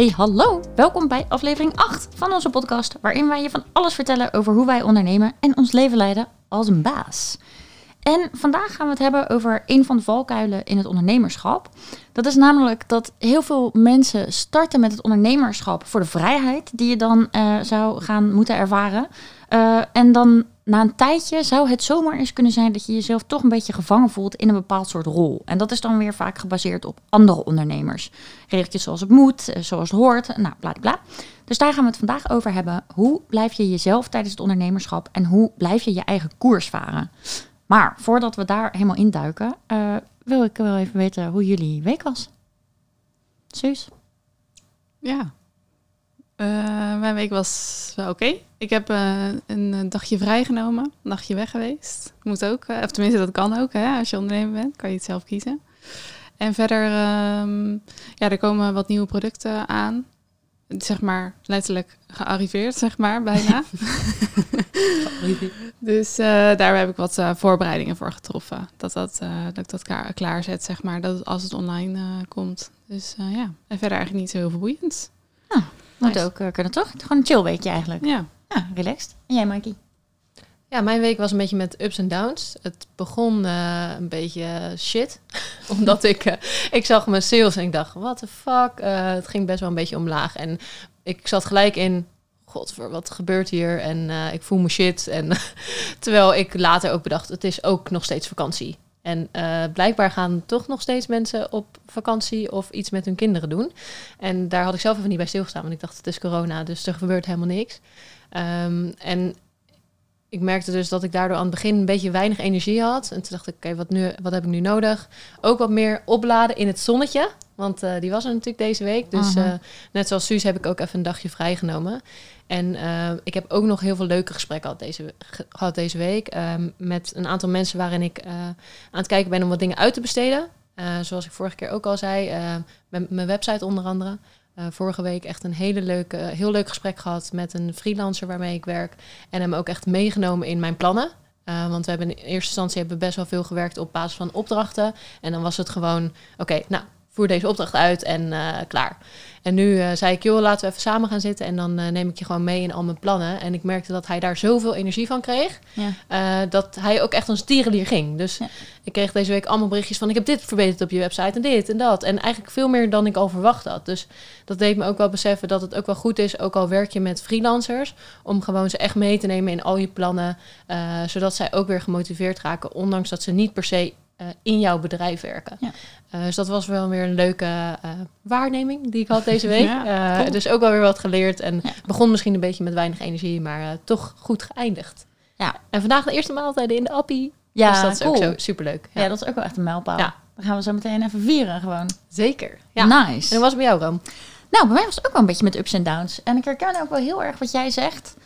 Hey, hallo! Welkom bij aflevering 8 van onze podcast, waarin wij je van alles vertellen over hoe wij ondernemen en ons leven leiden als een baas. En vandaag gaan we het hebben over een van de valkuilen in het ondernemerschap. Dat is namelijk dat heel veel mensen starten met het ondernemerschap voor de vrijheid die je dan eh, zou gaan moeten ervaren. Uh, en dan na een tijdje zou het zomaar eens kunnen zijn dat je jezelf toch een beetje gevangen voelt in een bepaald soort rol. En dat is dan weer vaak gebaseerd op andere ondernemers. Regeltjes zoals het moet, eh, zoals het hoort, nou bla bla. Dus daar gaan we het vandaag over hebben. Hoe blijf je jezelf tijdens het ondernemerschap en hoe blijf je je eigen koers varen? Maar voordat we daar helemaal induiken, uh, wil ik wel even weten hoe jullie week was. Suus? Ja, uh, mijn week was wel oké. Ik heb uh, een dagje vrijgenomen, een nachtje weg geweest. Moet ook, uh, of tenminste dat kan ook. Hè? Als je ondernemer bent, kan je het zelf kiezen. En verder, um, ja, er komen wat nieuwe producten aan. Zeg maar letterlijk gearriveerd, zeg maar, bijna. dus daar heb ik wat voorbereidingen voor getroffen. Dat, dat, dat ik dat klaar, klaarzet, zeg maar, dat als het online komt. Dus ja, en verder eigenlijk niet zo heel verboeiend. Ah. Moet ook uh, kunnen, toch? Gewoon een chill weekje eigenlijk. Ja. Ja, relaxed. En jij, Mikey? Ja, mijn week was een beetje met ups en downs. Het begon uh, een beetje shit. Omdat ik, uh, ik zag mijn sales en ik dacht, what the fuck. het ging best wel een beetje omlaag. En ik zat gelijk in, god, wat gebeurt hier? En ik voel me shit. En terwijl ik later ook bedacht, het is ook nog steeds vakantie. En uh, blijkbaar gaan toch nog steeds mensen op vakantie of iets met hun kinderen doen. En daar had ik zelf even niet bij stilgestaan, want ik dacht het is corona, dus er gebeurt helemaal niks. Um, en ik merkte dus dat ik daardoor aan het begin een beetje weinig energie had. En toen dacht ik, oké, wat wat, wat heb ik nu nodig? Ook wat meer opladen in het zonnetje. Want uh, die was er natuurlijk deze week. Dus uh, net zoals Suus heb ik ook even een dagje vrijgenomen. En uh, ik heb ook nog heel veel leuke gesprekken gehad deze, gehad deze week. Um, met een aantal mensen waarin ik aan het kijken ben om wat dingen uit te besteden. zoals ik vorige keer ook al zei. met mijn website onder andere. Uh, vorige week echt een hele leuke, heel leuk gesprek gehad met een freelancer waarmee ik werk. En hem ook echt meegenomen in mijn plannen. Uh, want we hebben in eerste instantie hebben best wel veel gewerkt op basis van opdrachten. En dan was het gewoon, oké, okay, nou, voer deze opdracht uit en uh, klaar. En nu uh, zei ik, joh, laten we even samen gaan zitten en dan uh, neem ik je gewoon mee in al mijn plannen. En ik merkte dat hij daar zoveel energie van kreeg, ja. dat hij ook echt als tierenlier ging. Dus ja. ik kreeg deze week allemaal berichtjes van, ik heb dit verbeterd op je website en dit en dat. En eigenlijk veel meer dan ik al verwacht had. Dus dat deed me ook wel beseffen dat het ook wel goed is, ook al werk je met freelancers, om gewoon ze echt mee te nemen in al je plannen, zodat zij ook weer gemotiveerd raken, ondanks dat ze niet per se uh, in jouw bedrijf werken. Ja. Uh, dus dat was wel weer een leuke uh, waarneming die ik had deze week. Ja, cool. Dus ook wel weer wat geleerd. En ja. begon misschien een beetje met weinig energie, maar toch goed geëindigd. Ja. En vandaag de eerste maaltijden in de appie. Ja, dus dat is cool. ook zo superleuk. Ja. dat is ook wel echt een mijlpaal. Ja. Dan gaan we zo meteen even vieren gewoon. Zeker. Ja. Nice. En hoe was het bij jou, Ram? Nou, bij mij was het ook wel een beetje met ups en downs. En ik herken ook wel heel erg wat jij zegt.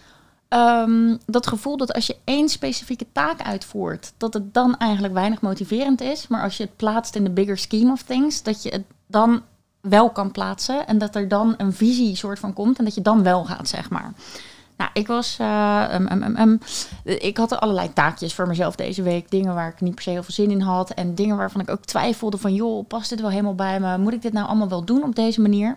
Um, dat gevoel dat als je één specifieke taak uitvoert, dat het dan eigenlijk weinig motiverend is. Maar als je het plaatst in de bigger scheme of things, dat je het dan wel kan plaatsen. En dat er dan een visie soort van komt en dat je dan wel gaat, zeg maar. Nou, ik was. Uh, ik had er allerlei taakjes voor mezelf deze week. Dingen waar ik niet per se heel veel zin in had. En dingen waarvan ik ook twijfelde: van joh, past dit wel helemaal bij me? Moet ik dit nou allemaal wel doen op deze manier?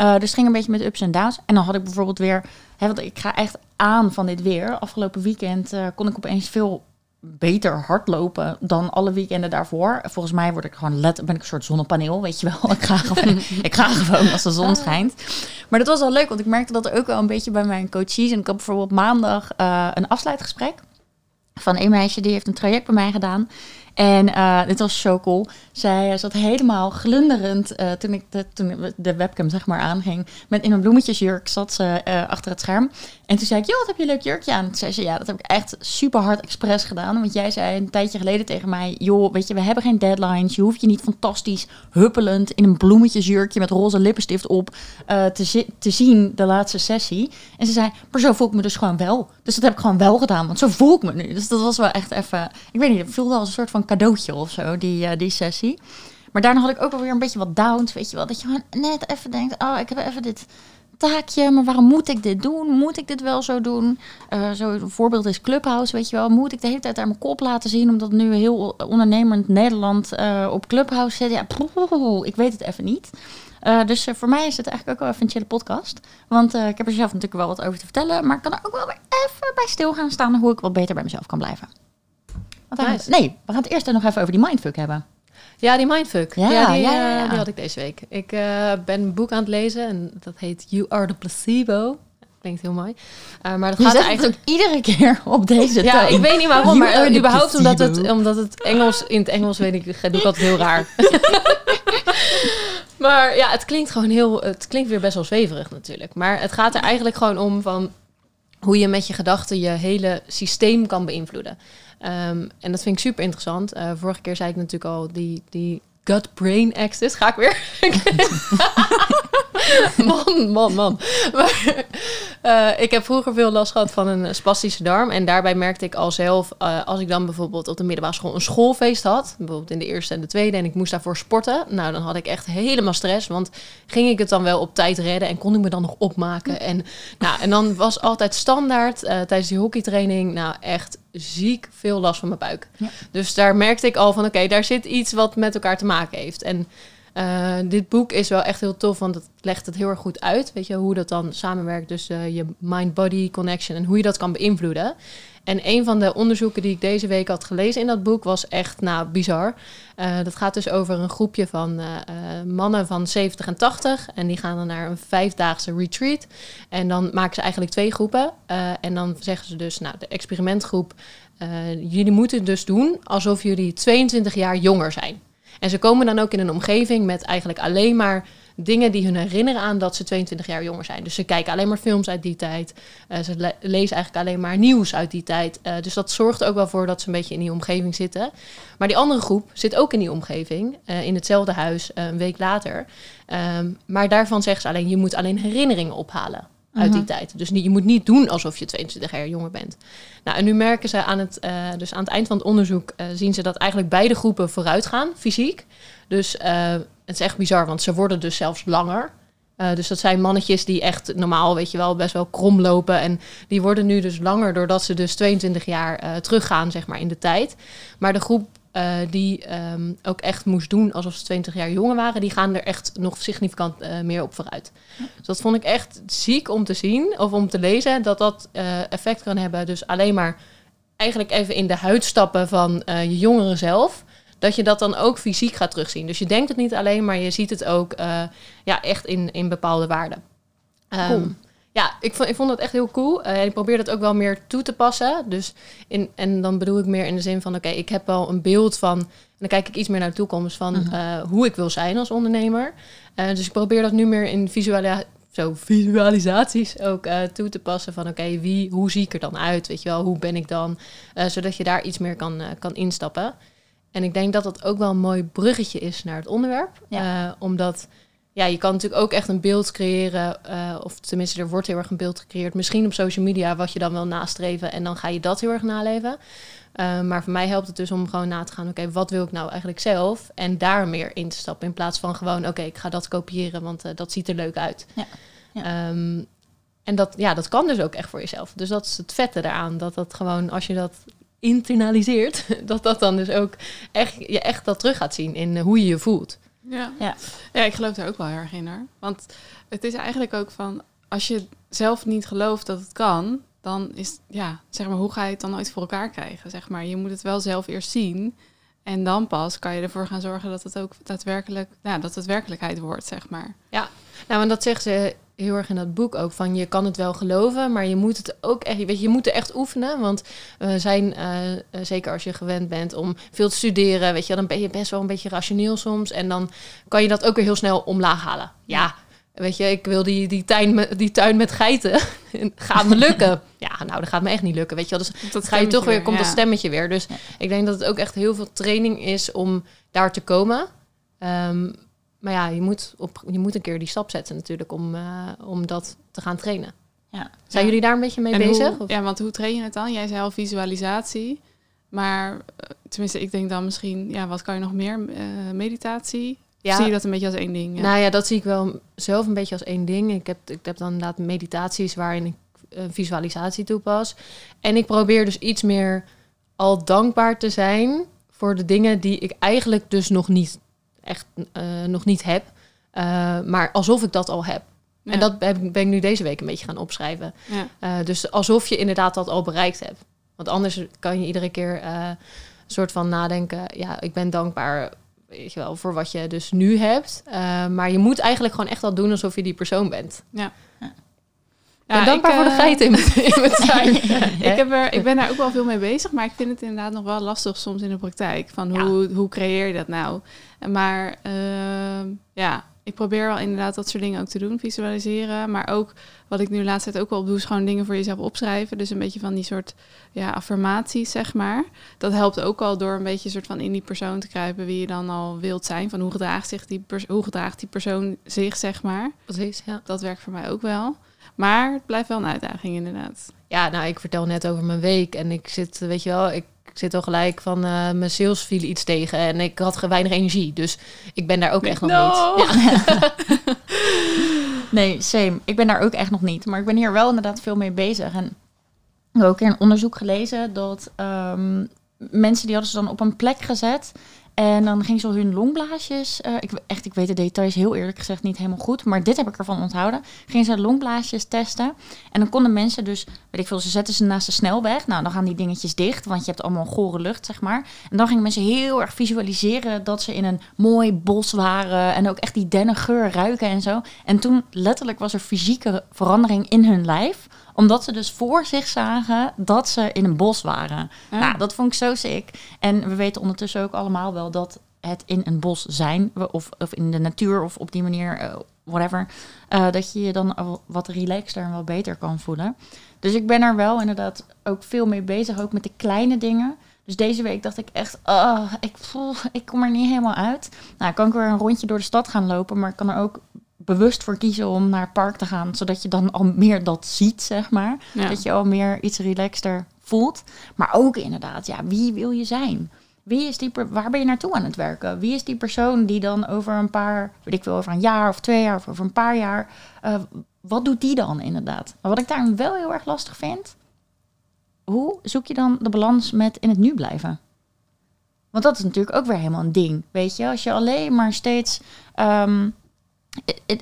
Uh, dus ging een beetje met ups en downs. En dan had ik bijvoorbeeld weer. Hè, want ik ga echt aan van dit weer. Afgelopen weekend uh, kon ik opeens veel beter hardlopen dan alle weekenden daarvoor. Volgens mij word ik gewoon let, ben ik een soort zonnepaneel, weet je wel. Ik ga gewoon, ik ga gewoon als de zon schijnt. Maar dat was wel leuk, want ik merkte dat er ook wel een beetje bij mijn coaches. En ik had bijvoorbeeld maandag uh, een afsluitgesprek van een meisje die heeft een traject bij mij gedaan. En uh, dit was zo cool. Zij zat helemaal glunderend uh, toen, ik de, de webcam zeg maar aanging. Met in een bloemetjesjurk zat ze achter het scherm. En toen zei ik, joh, wat heb je een leuk jurkje aan? Toen zei ze, ja, dat heb ik echt super hard expres gedaan. Want jij zei een tijdje geleden tegen mij, joh, weet je, we hebben geen deadlines. Je hoeft je niet fantastisch huppelend in een bloemetjesjurkje met roze lippenstift op te, te zien de laatste sessie. En ze zei, maar zo voel ik me dus gewoon wel. Dus dat heb ik gewoon wel gedaan, want zo voel ik me nu. Dus dat was wel echt even, ik weet niet, het voelde als een soort van cadeautje of zo, die, uh, die sessie. Maar daarna had ik ook alweer een beetje wat downs, weet je wel. Dat je gewoon net even denkt, oh, ik heb even dit taakje, maar waarom moet ik dit doen? Moet ik dit wel zo doen? Uh, zo een voorbeeld is Clubhouse, weet je wel. Moet ik de hele tijd aan mijn kop laten zien, omdat nu heel ondernemend Nederland uh, op Clubhouse zit? Ja, ik weet het even niet. Eh, dus eh, voor mij is het eigenlijk ook wel even een chille podcast. Want eh, ik heb er zelf natuurlijk wel wat over te vertellen. Maar ik kan er ook wel weer even bij stil gaan staan hoe ik wat beter bij mezelf kan blijven. Want gaan nee, we gaan het eerst nog even over die mindfuck hebben. Ja, die mindfuck. Ja, Ja, die, ja, ja, eh, ja. die had ik deze week. Ik eh, ben een boek aan het lezen en dat heet You Are the Placebo. Klinkt heel mooi. Eh, maar dat Je gaat eigenlijk... ook iedere keer op deze Ja, toon. ik weet niet waarom, You maar überhaupt omdat het, omdat het Engels, in het Engels weet ik, doe ik altijd heel raar. maar ja, het klinkt gewoon heel, het klinkt weer best wel zweverig natuurlijk. Maar het gaat er eigenlijk gewoon om van hoe je met je gedachten je hele systeem kan beïnvloeden. Ehm, en dat vind ik super interessant. Eh, vorige keer zei ik natuurlijk al die, die gut-brain axis. Ga ik weer? man, man, man. Maar, eh, ik heb vroeger veel last gehad van een spastische darm. En daarbij merkte ik al zelf, eh, als ik dan bijvoorbeeld op de middelbare school een schoolfeest had, bijvoorbeeld in de eerste en de tweede, en ik moest daarvoor sporten, nou dan had ik echt helemaal stress. Want ging ik het dan wel op tijd redden en kon ik me dan nog opmaken? En, nou, en dan was altijd standaard eh, tijdens die hockeytraining, nou echt ziek veel last van mijn buik. Ja. Dus daar merkte ik al van, oké, daar zit iets wat met elkaar te maken heeft. En eh, dit boek is wel echt heel tof, want het legt het heel erg goed uit. Weet je, hoe dat dan samenwerkt tussen je mind-body connection en hoe je dat kan beïnvloeden. En een van de onderzoeken die ik deze week had gelezen in dat boek was echt, nou, bizar. Eh, dat gaat dus over een groepje van eh, eh, mannen van 70 en 80. En die gaan dan naar een vijfdaagse retreat. En dan maken ze eigenlijk twee groepen. Eh, en dan zeggen ze dus, nou, de experimentgroep... eh, jullie moeten dus doen alsof jullie 22 jaar jonger zijn. En ze komen dan ook in een omgeving met eigenlijk alleen maar dingen die hun herinneren aan dat ze 22 jaar jonger zijn. Dus ze kijken alleen maar films uit die tijd. Eh, ze le- lezen eigenlijk alleen maar nieuws uit die tijd. Eh, dus dat zorgt ook wel voor dat ze een beetje in die omgeving zitten. Maar die andere groep zit ook in die omgeving, eh, in hetzelfde huis, een week later. Ehm, maar daarvan zeggen ze alleen, je moet alleen herinneringen ophalen uit die tijd. Dus niet, je moet niet doen alsof je 22 jaar jonger bent. Nou, en nu merken ze aan het, eh, dus aan het eind van het onderzoek eh, zien ze dat eigenlijk beide groepen vooruit gaan, fysiek. Dus eh, het is echt bizar, want ze worden dus zelfs langer. Dus dat zijn mannetjes die echt normaal, weet je wel, best wel krom lopen. En die worden nu dus langer doordat ze dus 22 jaar teruggaan, zeg maar, in de tijd. Maar de groep eh, die ehm, ook echt moest doen alsof ze 20 jaar jonger waren, die gaan er echt nog significant eh, meer op vooruit. Dus dat vond ik echt ziek om te zien of om te lezen, dat dat eh, effect kan hebben. Dus alleen maar eigenlijk even in de huid stappen van je jongere zelf. Dat je dat dan ook fysiek gaat terugzien. Dus je denkt het niet alleen, maar je ziet het ook ja, echt in, in bepaalde waarden. Ehm, Cool. Ja, ik vond, ik vond dat echt heel cool. Eh, en ik probeer dat ook wel meer toe te passen. Dus in, en dan bedoel ik meer in de zin van... oké, ik heb wel een beeld van... en dan kijk ik iets meer naar de toekomst... van Mhm. eh, hoe ik wil zijn als ondernemer. Eh, dus ik probeer dat nu meer in visualia zo visualisaties ook toe te passen. Van oké, wie, hoe zie ik er dan uit? Weet je wel, hoe ben ik dan? Zodat je daar iets meer kan, kan instappen. En ik denk dat dat ook wel een mooi bruggetje is naar het onderwerp. Ja. Omdat ja, je kan natuurlijk ook echt een beeld creëren. eh, of tenminste, er wordt heel erg een beeld gecreëerd. Misschien op social media, wat je dan wil nastreven. En dan ga je dat heel erg naleven. Eh, maar voor mij helpt het dus om gewoon na te gaan. Oké, wat wil ik nou eigenlijk zelf? En daar meer in te stappen. In plaats van gewoon, oké, ik ga dat kopiëren. Want eh, dat ziet er leuk uit. Ja, ja. Ehm, en dat, ja, dat kan dus ook echt voor jezelf. Dus dat is het vette daaraan. Dat dat gewoon, als je dat internaliseert, dat dat dan dus ook echt, je echt dat terug gaat zien in hoe je je voelt. Ja. Ja. ja, ik geloof daar ook wel heel erg in hoor. Want het is eigenlijk ook van, als je zelf niet gelooft dat het kan, dan is, ja, zeg maar, hoe ga je het dan nooit voor elkaar krijgen? Zeg maar, je moet het wel zelf eerst zien. En dan pas kan je ervoor gaan zorgen dat het ook daadwerkelijk, ja, dat het werkelijkheid wordt, zeg maar. Nou, en dat zegt ze heel erg in dat boek ook. Van je kan het wel geloven, maar je moet het ook echt, weet je, je moet er echt oefenen. Want we zijn, eh, eh, zeker als je gewend bent om veel te studeren, weet je, dan ben je best wel een beetje rationeel soms. En dan kan je dat ook weer heel snel omlaag halen. Ja, weet je, ik wil die, die, tuin, met, die tuin met geiten. gaat me lukken. Ja, nou, dat gaat me echt niet lukken, weet je wel. Dus Dat ga je toch weer, komt ja. dat stemmetje weer. Dus Ja. ik denk dat het ook echt heel veel training is om daar te komen. Ehm, maar ja, je moet, op, je moet een keer die stap zetten natuurlijk om, eh, om dat te gaan trainen. Ja. Zijn Ja. jullie daar een beetje mee En bezig? Hoe, ja, want hoe train je het dan? Jij zei al visualisatie. Maar eh, tenminste, ik denk dan misschien, ja, wat kan je nog meer? Eh, meditatie? Ja. Zie je dat een beetje als één ding? Ja. Nou ja, dat zie ik wel zelf een beetje als één ding. Ik heb, ik heb dan inderdaad meditaties waarin ik visualisatie toepas. En ik probeer dus iets meer al dankbaar te zijn voor de dingen die ik eigenlijk dus nog niet echt eh, nog niet heb. Eh, maar alsof ik dat al heb. Ja. En dat heb, ik- ben ik nu deze week een beetje gaan opschrijven. Ja. Eh, dus alsof je inderdaad dat al bereikt hebt. Want anders kan je iedere keer eh, een soort van nadenken... ja, ik ben dankbaar weet je wel, voor wat je dus nu hebt. Eh, maar je moet eigenlijk gewoon echt al doen alsof je die persoon bent. Ja, ik ben dankbaar ik, voor de geiten in mijn, in mijn tuin. Ik, heb er, ik ben daar ook wel veel mee bezig, maar ik vind het inderdaad nog wel lastig soms in de praktijk. Van Ja. hoe, hoe creëer je dat nou? Maar ehm, ja, ik probeer wel inderdaad dat soort dingen ook te doen, visualiseren. Maar ook wat ik nu de laatste tijd ook wel doe, is gewoon dingen voor jezelf opschrijven. Dus een beetje van die soort ja, affirmaties, zeg maar. Dat helpt ook al door een beetje soort van in die persoon te kruipen wie je dan al wilt zijn. Van hoe gedraagt, zich die, hoe gedraagt die persoon zich, zeg maar. Precies, ja. Dat werkt voor mij ook wel. Maar het blijft wel een uitdaging, inderdaad. Ja, nou, ik vertel net over mijn week en ik zit, weet je wel, ik zit al gelijk van eh, mijn sales viel iets tegen en ik had weinig energie. Dus ik ben daar ook echt nog No. niet. Ja. Nee, same. Ik ben daar ook echt nog niet. Maar ik ben hier wel inderdaad veel mee bezig. En ik heb ook een onderzoek gelezen dat ehm, mensen die hadden ze dan op een plek gezet. En dan ging ze hun longblaasjes. eh, ik, echt, ik weet de details heel eerlijk gezegd niet helemaal goed. Maar dit heb ik ervan onthouden. Gingen ze longblaasjes testen. En dan konden mensen dus, weet ik veel, ze zetten ze naast de snelweg. Nou, dan gaan die dingetjes dicht. Want je hebt allemaal gore lucht, zeg maar. En dan gingen mensen heel erg visualiseren dat ze in een mooi bos waren. En ook echt die dennengeur ruiken en zo. En toen letterlijk was er fysieke verandering in hun lijf. Omdat ze dus voor zich zagen dat ze in een bos waren. Ah. Nou, dat vond ik zo sick. En we weten ondertussen ook allemaal wel dat het in een bos zijn, of, of in de natuur, of op die manier, eh, whatever, eh, dat je je dan wat relaxter en wat beter kan voelen. Dus ik ben er wel inderdaad ook veel mee bezig, ook met de kleine dingen. Dus deze week dacht ik echt, ah, ik, voel, ik kom er niet helemaal uit. Nou, kan ik weer een rondje door de stad gaan lopen, maar ik kan er ook bewust voor kiezen om naar het park te gaan, zodat je dan al meer dat ziet, zeg maar. Ja. Dat je al meer iets relaxter voelt. Maar ook inderdaad, ja, wie wil je zijn? Wie is die per- waar ben je naartoe aan het werken? Wie is die persoon die dan over een paar, weet ik veel, over een jaar of twee jaar of over een paar jaar, eh, wat doet die dan inderdaad? Maar wat ik daar wel heel erg lastig vind, hoe zoek je dan de balans met in het nu blijven? Want dat is natuurlijk ook weer helemaal een ding, weet je? Als je alleen maar steeds ehm,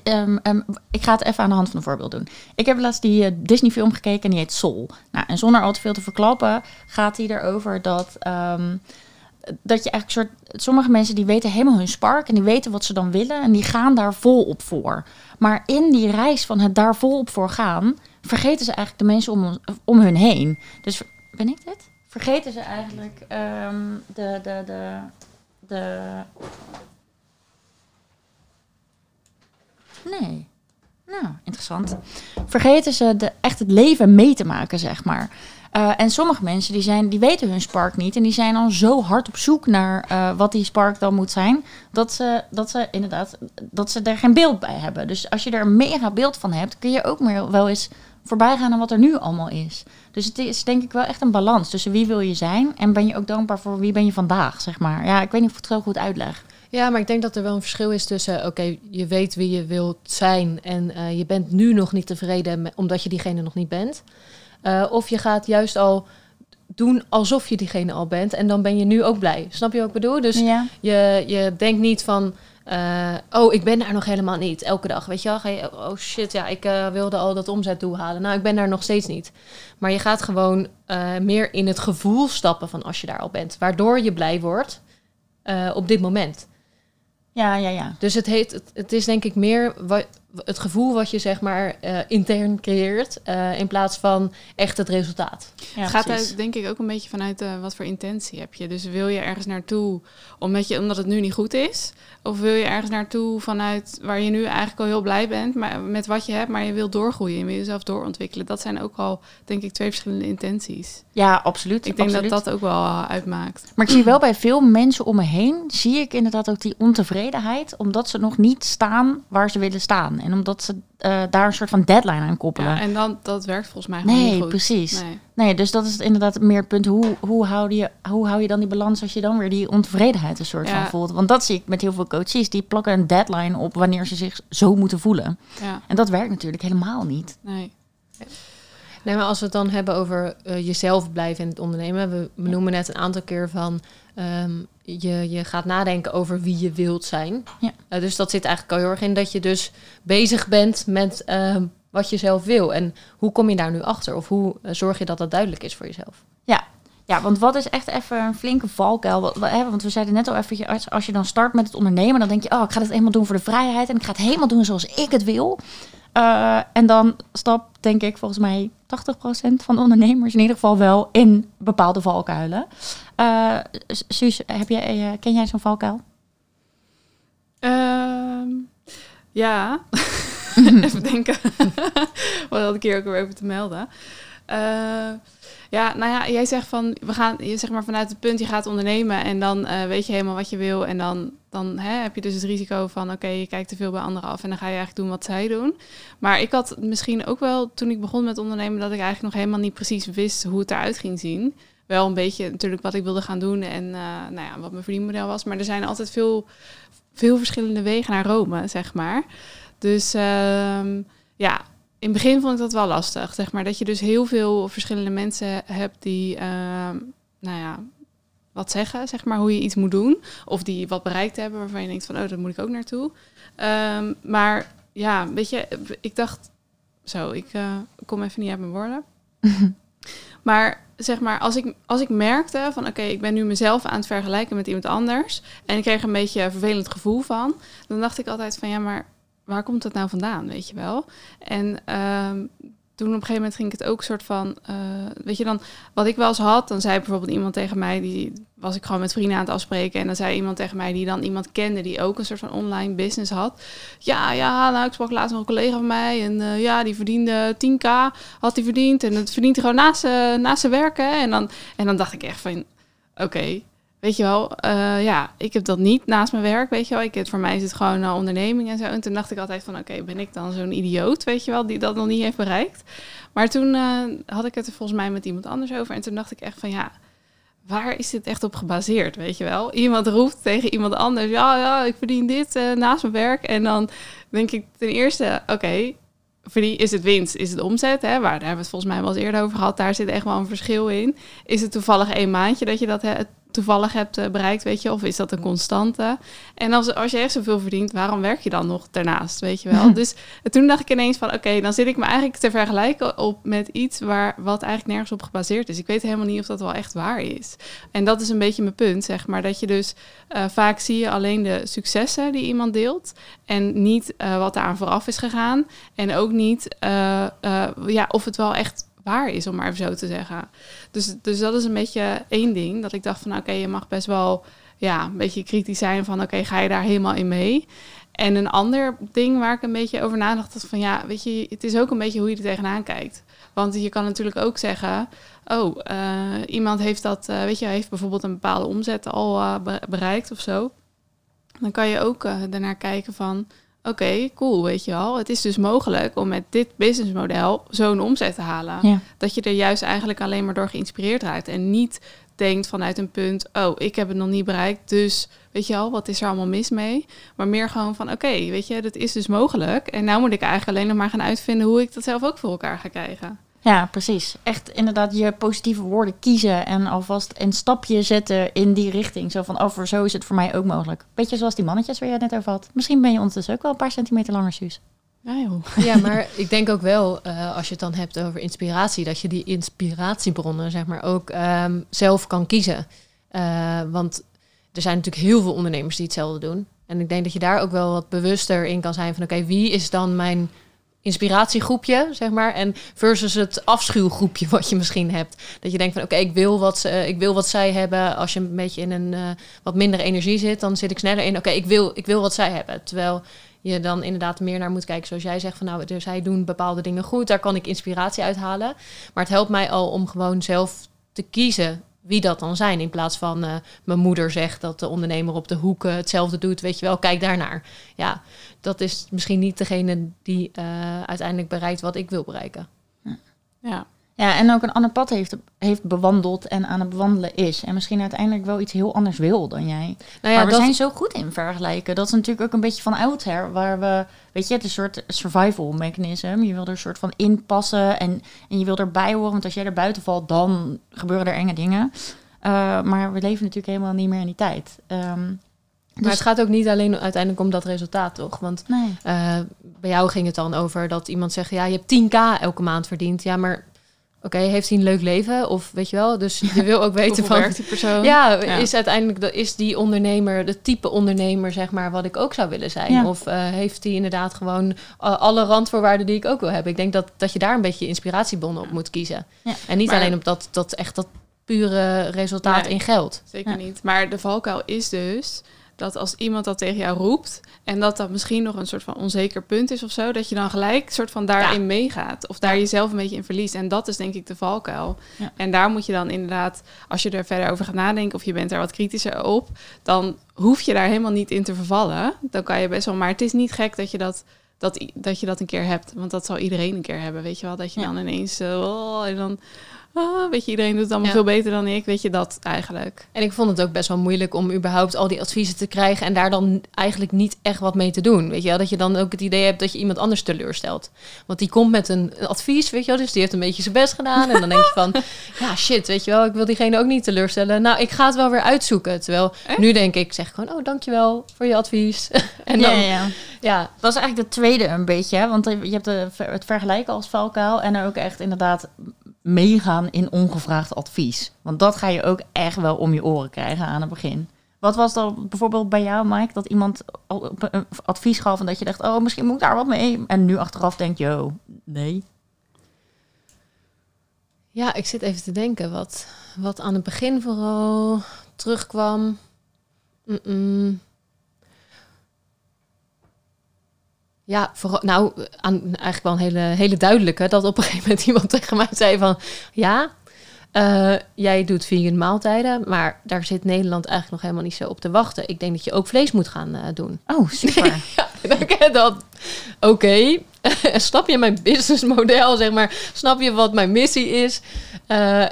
ehm, ehm, ik ga het even aan de hand van een voorbeeld doen. Ik heb laatst die eh, Disney-film gekeken en die heet Soul. Nou, en zonder al te veel te verklappen gaat die erover dat, ehm, dat je eigenlijk soort... Sommige mensen die weten helemaal hun spark en die weten wat ze dan willen en die gaan daar vol op voor. Maar in die reis van het daar vol op voor gaan, vergeten ze eigenlijk de mensen om, om hun heen. Dus ben ik dit? Vergeten ze eigenlijk de, de, de, de Nee. Nou, interessant. Vergeten ze de, echt het leven mee te maken, zeg maar. Eh, en sommige mensen die, zijn, die weten hun spark niet. En die zijn dan zo hard op zoek naar eh, wat die spark dan moet zijn. Dat ze, dat ze inderdaad dat ze er geen beeld bij hebben. Dus als je er een mega beeld van hebt, kun je ook meer wel eens voorbij gaan aan wat er nu allemaal is. Dus het is denk ik wel echt een balans tussen wie wil je zijn. En ben je ook dankbaar voor wie ben je vandaag, zeg maar. Ja, ik weet niet of ik het zo goed uitleg. Ja, maar ik denk dat er wel een verschil is tussen, oké, je weet wie je wilt zijn en eh, je bent nu nog niet tevreden met- omdat je diegene nog niet bent. Eh, of je gaat juist al doen alsof je diegene al bent en dan ben je nu ook blij. Snap je wat ik bedoel? Dus ja. je, je denkt niet van, eh, oh, ik ben daar nog helemaal niet. Elke dag, weet je wel? Ga je, oh shit, ja, ik wilde al dat omzetdoel halen. Nou, ik ben daar nog steeds niet. Maar je gaat gewoon meer in het gevoel stappen van als je daar al bent. Waardoor je blij wordt op dit moment. Ja, ja, ja. Dus het, heet, het, is denk ik meer wa- het gevoel wat je zeg maar eh, intern creëert... eh, in plaats van echt het resultaat. ja het gaat uit, denk ik ook een beetje vanuit eh, wat voor intentie heb je. Dus wil je ergens naartoe omdat, je, omdat het nu niet goed is? Of wil je ergens naartoe vanuit waar je nu eigenlijk al heel blij bent maar, met wat je hebt, maar je wilt doorgroeien en wil jezelf doorontwikkelen? Dat zijn ook al, denk ik, twee verschillende intenties. Ja, absoluut. Ik denk absoluut. dat dat ook wel uitmaakt. Maar ik zie wel bij veel mensen om me heen, zie ik inderdaad ook die ontevredenheid, omdat ze nog niet staan waar ze willen staan. En omdat ze eh, daar een soort van deadline aan koppelen. Ja, en dan, dat werkt volgens mij gewoon nee, niet goed. precies. Nee. Nee, dus dat is inderdaad meer het punt. Hoe, hoe, hou je, hoe hou je dan die balans als je dan weer die ontevredenheid een soort Ja. van voelt? Want dat zie ik met heel veel coaches. Die plakken een deadline op wanneer ze zich zo moeten voelen. Ja, En dat werkt natuurlijk helemaal niet. nee. Nee, maar als we het dan hebben over eh, jezelf blijven in het ondernemen. We, we noemen net een aantal keer van... ehm, je, je gaat nadenken over wie je wilt zijn. Ja. Eh, dus dat zit eigenlijk al heel erg in dat je dus bezig bent met ehm, wat je zelf wil. En hoe kom je daar nu achter? Of hoe eh, zorg je dat dat duidelijk is voor jezelf? Ja, want wat is echt even een flinke valkuil? Want we zeiden net al even, als, als je dan start met het ondernemen, dan denk je, oh, ik ga het helemaal doen voor de vrijheid en ik ga het helemaal doen zoals ik het wil. Eh, en dan stap, denk ik, volgens mij 80% van de ondernemers in ieder geval wel in bepaalde valkuilen. Eh Suus, heb jij, eh, ken jij zo'n valkuil? Ehm, ja, even denken. Wat had ik hier ook weer over te melden? Ja, nou ja, jij zegt van, we gaan, je zeg maar vanuit het punt, je gaat ondernemen en dan weet je helemaal wat je wil en dan, dan hè, heb je dus het risico van, oké, je kijkt te veel bij anderen af en dan ga je eigenlijk doen wat zij doen. Maar ik had misschien ook wel, toen ik begon met ondernemen, dat ik eigenlijk nog helemaal niet precies wist hoe het eruit ging zien. Wel een beetje natuurlijk wat ik wilde gaan doen en eh, nou ja, wat mijn verdienmodel was. Maar er zijn altijd veel, veel verschillende wegen naar Rome, zeg maar. Dus ehm, ja, in het begin vond ik dat wel lastig, zeg maar. Dat je dus heel veel verschillende mensen hebt die, ehm, nou ja, wat zeggen, zeg maar, hoe je iets moet doen. Of die wat bereikt hebben waarvan je denkt van, oh, daar moet ik ook naartoe. Ehm, maar ja, weet je, ik dacht, zo, ik eh, kom even niet uit mijn woorden. Maar zeg maar, als ik, als ik merkte van oké, ik ben nu mezelf aan het vergelijken met iemand anders. En ik kreeg een beetje een vervelend gevoel van. Dan dacht ik altijd van ja, maar waar komt dat nou vandaan, weet je wel? En ehm, toen op een gegeven moment ging ik het ook soort van, eh, weet je dan, wat ik wel eens had, dan zei bijvoorbeeld iemand tegen mij, die was ik gewoon met vrienden aan het afspreken. En dan zei iemand tegen mij die dan iemand kende die ook een soort van online business had. Ja, ja, nou, ik sprak laatst nog een collega van mij. En eh, ja, die verdiende 10k, had hij verdiend. En het verdient hij gewoon naast, naast zijn werken. En dan, en dan dacht ik echt van, oké, weet je wel, eh, ja, ik heb dat niet naast mijn werk, weet je wel. Ik, voor mij is het gewoon een onderneming en zo. En toen dacht ik altijd van, oké, ben ik dan zo'n idioot, weet je wel, die dat nog niet heeft bereikt. Maar toen eh, had ik het er volgens mij met iemand anders over. En toen dacht ik echt van, ja, waar is dit echt op gebaseerd, weet je wel? Iemand roept tegen iemand anders, ja, ja, ik verdien dit eh, naast mijn werk. En dan denk ik ten eerste, oké, verdien, is het winst, is het omzet, hè? Waar, daar hebben we het volgens mij wel eens eerder over gehad. Daar zit echt wel een verschil in. Is het toevallig één maandje dat je dat hè, toevallig hebt eh, bereikt, weet je? Of is dat een constante? En als, als je echt zoveel verdient, waarom werk je dan nog daarnaast, weet je wel? Dus eh, toen dacht ik ineens van, oké, dan zit ik me eigenlijk te vergelijken op met iets waar, wat eigenlijk nergens op gebaseerd is. Ik weet helemaal niet of dat wel echt waar is. En dat is een beetje mijn punt, zeg maar. Dat je dus eh, vaak zie je alleen de successen die iemand deelt en niet wat daar aan vooraf is gegaan. En ook niet ja, of het wel echt waar is, om maar even zo te zeggen. Dus, dus dat is een beetje één ding. Dat ik dacht van, oké, je mag best wel ja, een beetje kritisch zijn van, oké, ga je daar helemaal in mee? En een ander ding waar ik een beetje over nadacht, was van, ja, weet je, het is ook een beetje hoe je er tegenaan kijkt. Want je kan natuurlijk ook zeggen, oh, eh, iemand heeft dat, eh, weet je, heeft bijvoorbeeld een bepaalde omzet al eh, be- bereikt of zo. Dan kan je ook daarnaar kijken van, oké, cool, weet je wel. Het is dus mogelijk om met dit businessmodel zo'n omzet te halen. Ja. Dat je er juist eigenlijk alleen maar door geïnspireerd raakt. En niet denkt vanuit een punt, oh, ik heb het nog niet bereikt, dus weet je wel, wat is er allemaal mis mee? Maar meer gewoon van, oké, weet je, dat is dus mogelijk. En nou moet ik eigenlijk alleen nog maar gaan uitvinden hoe ik dat zelf ook voor elkaar ga krijgen. Ja, precies. Echt inderdaad je positieve woorden kiezen en alvast een stapje zetten in die richting. Zo van, oh, zo is het voor mij ook mogelijk. Beetje zoals die mannetjes waar je het net over had. Misschien ben je ondertussen ook wel een paar centimeter langer, Suus. Ja. Ja, maar ik denk ook wel, eh, als je het dan hebt over inspiratie, dat je die inspiratiebronnen zeg maar ook ehm, zelf kan kiezen. Eh, want er zijn natuurlijk heel veel ondernemers die hetzelfde doen. En ik denk dat je daar ook wel wat bewuster in kan zijn van oké, wie is dan mijn inspiratiegroepje, zeg maar, en versus het afschuwgroepje wat je misschien hebt. Dat je denkt van oké, ik wil wat ze, ik wil wat zij hebben. Als je een beetje in een eh, wat minder energie zit, dan zit ik sneller in. Oké, ik wil, ik wil wat zij hebben. Terwijl je dan inderdaad meer naar moet kijken, zoals jij zegt van nou, zij doen bepaalde dingen goed, daar kan ik inspiratie uit halen. Maar het helpt mij al om gewoon zelf te kiezen wie dat dan zijn. In plaats van eh, mijn moeder zegt dat de ondernemer op de hoek hetzelfde doet. Weet je wel, kijk daarnaar. Ja, dat is misschien niet degene die eh, uiteindelijk bereikt wat ik wil bereiken. Ja. Ja, en ook een ander pad heeft, heeft bewandeld en aan het bewandelen is. En misschien uiteindelijk wel iets heel anders wil dan jij. Nou ja, maar we dat, zijn zo goed in vergelijken. Dat is natuurlijk ook een beetje van oudsher. Waar we, weet je, het is een soort survival mechanism. Je wil er een soort van inpassen en, en je wil erbij horen. Want als jij er buiten valt, dan gebeuren er enge dingen. Uh, maar we leven natuurlijk helemaal niet meer in die tijd. Um, maar het gaat ook niet alleen uiteindelijk om dat resultaat, toch? Want nee. uh, bij jou ging het dan over dat iemand zegt... ja, je hebt 10k elke maand verdiend. Ja, maar oké, okay, heeft hij een leuk leven? Of weet je wel, dus je wil ook weten van... die persoon? Ja, ja, is uiteindelijk de, is die ondernemer de type ondernemer, zeg maar, wat ik ook zou willen zijn? Ja. Of uh, heeft hij inderdaad gewoon uh, alle randvoorwaarden die ik ook wil hebben? Ik denk dat, dat je daar een beetje inspiratiebronnen op moet kiezen. Ja. En niet Maar- alleen op dat, dat echt dat pure resultaat in geld. Zeker niet. Maar de valkuil is dus dat als iemand dat tegen jou roept en dat dat misschien nog een soort van onzeker punt is of zo, dat je dan gelijk soort van daarin meegaat of daar jezelf een beetje in verliest. En dat is denk ik de valkuil. Ja. En daar moet je dan inderdaad, als je er verder over gaat nadenken of je bent er wat kritischer op, dan hoef je daar helemaal niet in te vervallen. Dan kan je best wel, maar het is niet gek dat je dat dat, dat je dat een keer hebt. Want dat zal iedereen een keer hebben, weet je wel. Dat je Ja. dan ineens, eh, oh, en dan, ah, weet je, iedereen doet het allemaal Ja. veel beter dan ik. Weet je dat eigenlijk? En ik vond het ook best wel moeilijk om überhaupt al die adviezen te krijgen en daar dan eigenlijk niet echt wat mee te doen. Weet je wel, dat je dan ook het idee hebt dat je iemand anders teleurstelt. Want die komt met een, een advies, weet je wel, dus die heeft een beetje zijn best gedaan. En dan denk je van, ja shit, weet je wel, ik wil diegene ook niet teleurstellen. Nou, ik ga het wel weer uitzoeken. Terwijl Echt? nu denk ik, zeg gewoon, oh dankjewel voor je advies. en dan, ja, ja, ja, ja. Dat is eigenlijk de tweede een beetje. hè, Want je hebt de, het vergelijken als valkuil en er ook echt inderdaad meegaan in ongevraagd advies. Want dat ga je ook echt wel om je oren krijgen aan het begin. Wat was dan bijvoorbeeld bij jou, Mike, dat iemand advies gaf en dat je dacht, oh, misschien moet ik daar wat mee. En nu achteraf denkt, yo, nee. Ja, ik zit even te denken wat, wat aan het begin vooral terugkwam. Mm-mm. Ja, vooral, nou, aan, eigenlijk wel een hele, hele duidelijke. Dat op een gegeven moment iemand tegen mij zei van... Ja, eh, jij doet vegan maaltijden, maar daar zit Nederland eigenlijk nog helemaal niet zo op te wachten. Ik denk dat je ook vlees moet gaan eh, doen. Oh, super. Ja, dat. Oké, snap je mijn businessmodel, zeg maar? Snap je wat mijn missie is? Eh,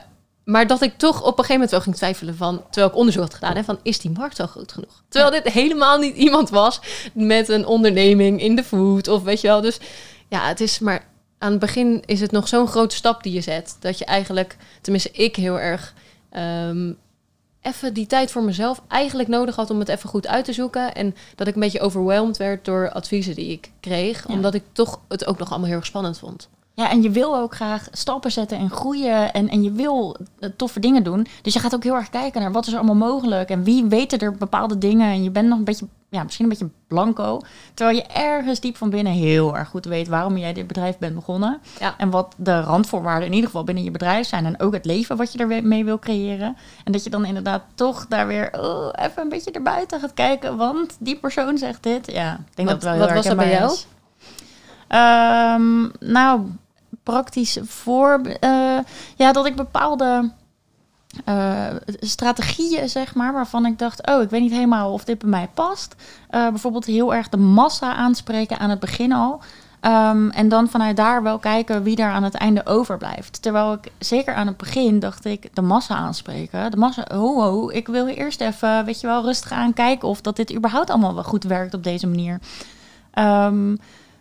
maar dat ik toch op een gegeven moment wel ging twijfelen van... terwijl ik onderzoek had gedaan, hè, van is die markt wel groot genoeg? Terwijl dit helemaal niet iemand was met een onderneming in de food of weet je wel. Dus ja, het is maar... Aan het begin is het nog zo'n grote stap die je zet... dat je eigenlijk, tenminste ik heel erg... ehm, even die tijd voor mezelf eigenlijk nodig had om het even goed uit te zoeken. En dat ik een beetje overwhelmed werd door adviezen die ik kreeg. Ja. Omdat ik toch het ook nog allemaal heel erg spannend vond. Ja, en je wil ook graag stappen zetten en groeien. En, en je wil eh, toffe dingen doen. Dus je gaat ook heel erg kijken naar wat is er allemaal mogelijk. En wie weten er bepaalde dingen. En je bent nog een beetje, ja, misschien een beetje blanco. Terwijl je ergens diep van binnen heel erg goed weet waarom jij dit bedrijf bent begonnen. Ja. En wat de randvoorwaarden in ieder geval binnen je bedrijf zijn. En ook het leven wat je er weer mee wil creëren. En dat je dan inderdaad toch daar weer oh, even een beetje erbuiten gaat kijken. Want die persoon zegt dit. Ja, ik denk Wat- dat het wel heel wat was dat bij jou? Ehm, nou, praktisch voor. eh, ja, dat ik bepaalde eh, strategieën, zeg maar, waarvan ik dacht: oh, ik weet niet helemaal of dit bij mij past. Eh, bijvoorbeeld heel erg de massa aanspreken aan het begin al. Ehm, en dan vanuit daar wel kijken wie daar aan het einde overblijft. Terwijl ik zeker aan het begin dacht ik de massa aanspreken. De massa, ho, ho, ik wil eerst even, weet je wel, rustig aan kijken of dat dit überhaupt allemaal wel goed werkt op deze manier. Ehm,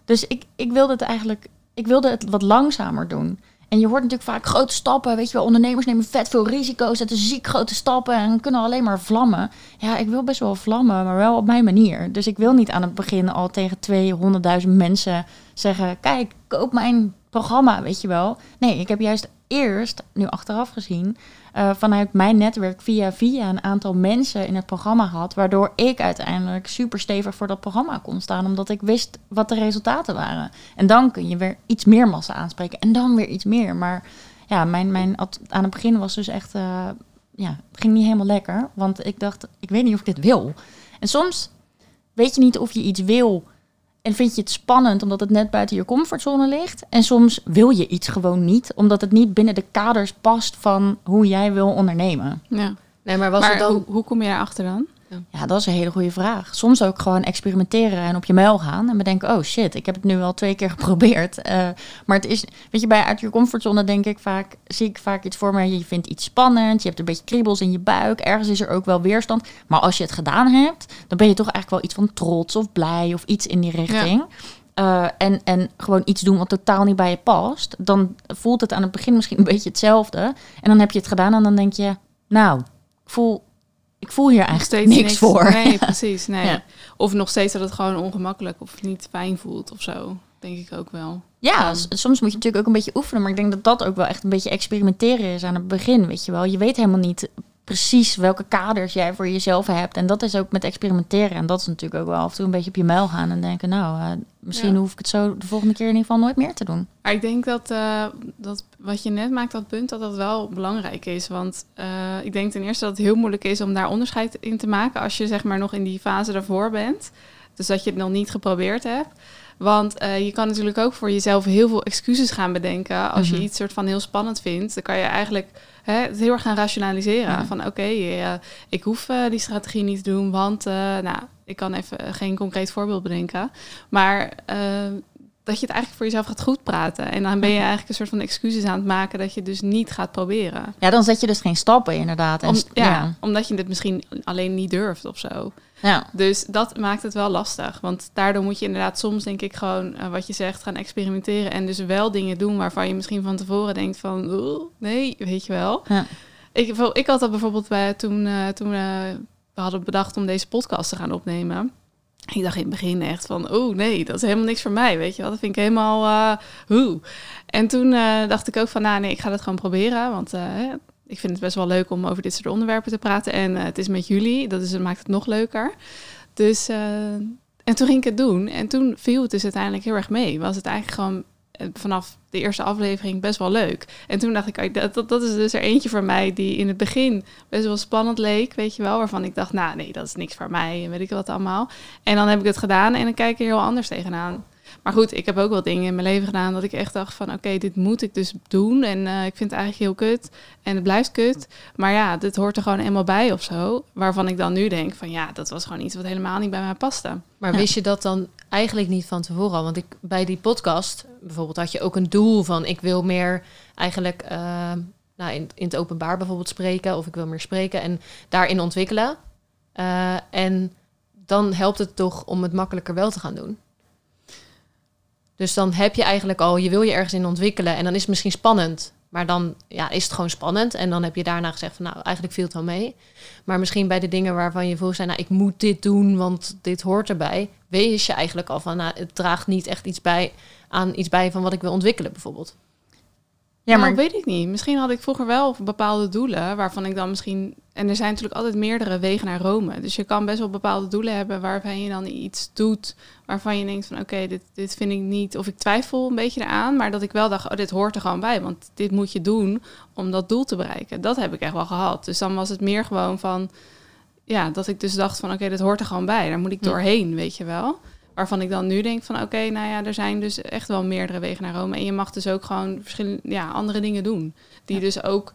dus ik, ik wilde het eigenlijk, ik wilde het wat langzamer doen. En je hoort natuurlijk vaak grote stappen. Weet je wel, ondernemers nemen vet veel risico's, zetten ziek grote stappen en kunnen alleen maar vlammen. Ja, ik wil best wel vlammen, maar wel op mijn manier. Dus ik wil niet aan het begin al tegen 200.000 mensen zeggen: Kijk, koop mijn programma, weet je wel. Nee, ik heb juist eerst, nu achteraf gezien, eh, vanuit mijn netwerk via via een aantal mensen in het programma had. Waardoor ik uiteindelijk super stevig voor dat programma kon staan. Omdat ik wist wat de resultaten waren. En dan kun je weer iets meer massa aanspreken. En dan weer iets meer. Maar ja, mijn, mijn aan het begin was dus echt. eh, ja, het ging niet helemaal lekker. Want ik dacht, ik weet niet of ik dit wil. En soms weet je niet of je iets wil. En vind je het spannend omdat het net buiten je comfortzone ligt. En soms wil je iets gewoon niet, omdat het niet binnen de kaders past van hoe jij wil ondernemen. Ja. Nee, maar was maar het dan... hoe, hoe kom je daarachter dan? Ja. Dat is een hele goede vraag. Soms ook gewoon experimenteren en op je muil gaan en bedenken, oh shit, ik heb het nu al twee keer geprobeerd. Eh, maar het is, weet je, bij uit je comfortzone denk ik vaak, zie ik vaak iets voor me. Je vindt iets spannend, je hebt een beetje kriebels in je buik, ergens is er ook wel weerstand. Maar als je het gedaan hebt, dan ben je toch eigenlijk wel iets van trots of blij of iets in die richting. Eh, en, en gewoon iets doen wat totaal niet bij je past, dan voelt het aan het begin misschien een beetje hetzelfde. En dan heb je het gedaan en dan denk je, nou, ik voel, ik voel hier eigenlijk steeds niks, voor. Nee, precies. Nee. Ja. Of nog steeds dat het gewoon ongemakkelijk of niet fijn voelt of zo. Denk ik ook wel. Ja, soms moet je natuurlijk ook een beetje oefenen. Maar ik denk dat dat ook wel echt een beetje experimenteren is aan het begin. Weet je wel, je weet helemaal niet precies welke kaders jij voor jezelf hebt. En dat is ook met experimenteren. En dat is natuurlijk ook wel af en toe een beetje op je muil gaan en denken, nou, eh, misschien Ja. hoef ik het zo de volgende keer in ieder geval nooit meer te doen. Ik denk dat, eh, dat wat je net maakt, dat punt, dat dat wel belangrijk is. Want eh, ik denk ten eerste dat het heel moeilijk is om daar onderscheid in te maken als je zeg maar nog in die fase daarvoor bent. Dus dat je het nog niet geprobeerd hebt. Want eh, je kan natuurlijk ook voor jezelf heel veel excuses gaan bedenken. Als Mhm. je iets soort van heel spannend vindt, dan kan je eigenlijk hè, het heel erg gaan rationaliseren. Ja. Van oké, eh, ik hoef die strategie niet te doen, want nou, ik kan even geen concreet voorbeeld bedenken. Maar dat je het eigenlijk voor jezelf gaat goed praten. En dan ben je eigenlijk een soort van excuses aan het maken dat je dus niet gaat proberen. Ja, dan zet je dus geen stappen inderdaad. En Om, ja, ja. Omdat je het misschien alleen niet durft of zo. Ja. Dus dat maakt het wel lastig. Want daardoor moet je inderdaad soms, denk ik, gewoon eh, wat je zegt, gaan experimenteren. En dus wel dingen doen waarvan je misschien van tevoren denkt van, "Oeh, nee, weet je wel. Ja. Ik, ik had dat bijvoorbeeld bij toen, eh, toen eh, we hadden bedacht om deze podcast te gaan opnemen. Ik dacht in het begin echt van, oh nee, dat is helemaal niks voor mij, weet je wel. Dat vind ik helemaal, eh hoe. En toen eh, dacht ik ook van, nou nee, ik ga dat gewoon proberen. Want eh, ik vind het best wel leuk om over dit soort onderwerpen te praten. En het is met jullie, dat, is, dat maakt het nog leuker. Dus, en toen ging ik het doen. En toen viel het dus uiteindelijk heel erg mee. Was het eigenlijk gewoon vanaf de eerste aflevering best wel leuk. En toen dacht ik, dat, dat, dat is dus er eentje voor mij die in het begin best wel spannend leek, weet je wel. Waarvan ik dacht, nou nee, dat is niks voor mij en weet ik wat allemaal. En dan heb ik het gedaan en dan kijk ik er heel anders tegenaan. Maar goed, ik heb ook wel dingen in mijn leven gedaan dat ik echt dacht van... oké, dit moet ik dus doen en eh, ik vind het eigenlijk heel kut. En het blijft kut. Maar ja, dit hoort er gewoon eenmaal bij of zo. Waarvan ik dan nu denk van ja, dat was gewoon iets wat helemaal niet bij mij paste. Maar Ja. wist je dat dan eigenlijk niet van tevoren al? Want ik, bij die podcast bijvoorbeeld had je ook een doel van... ik wil meer eigenlijk eh, nou, in, in het openbaar bijvoorbeeld spreken... of ik wil meer spreken en daarin ontwikkelen. Eh, en dan helpt het toch om het makkelijker wel te gaan doen. Dus dan heb je eigenlijk al, je wil je ergens in ontwikkelen... en dan is het misschien spannend... Maar dan ja, is het gewoon spannend. En dan heb je daarna gezegd van nou, eigenlijk viel het wel mee. Maar misschien bij de dingen waarvan je vroeg zei, nou, ik moet dit doen, want dit hoort erbij. Wees je eigenlijk al van, nou, het draagt niet echt iets bij aan iets bij van wat ik wil ontwikkelen, bijvoorbeeld. Ja, nou, maar weet ik niet. Misschien had ik vroeger wel bepaalde doelen waarvan ik dan misschien. En er zijn natuurlijk altijd meerdere wegen naar Rome. Dus je kan best wel bepaalde doelen hebben waarvan je dan iets doet waarvan je denkt van oké, dit, dit vind ik niet. Of ik twijfel een beetje eraan, maar dat ik wel dacht, oh, dit hoort er gewoon bij. Want dit moet je doen om dat doel te bereiken. Dat heb ik echt wel gehad. Dus dan was het meer gewoon van. Ja, dat ik dus dacht van oké, dit hoort er gewoon bij. Daar moet ik Ja. doorheen, weet je wel. Waarvan ik dan nu denk van oké, nou ja, er zijn dus echt wel meerdere wegen naar Rome. En je mag dus ook gewoon verschillende ja, andere dingen doen. Die Ja. dus ook,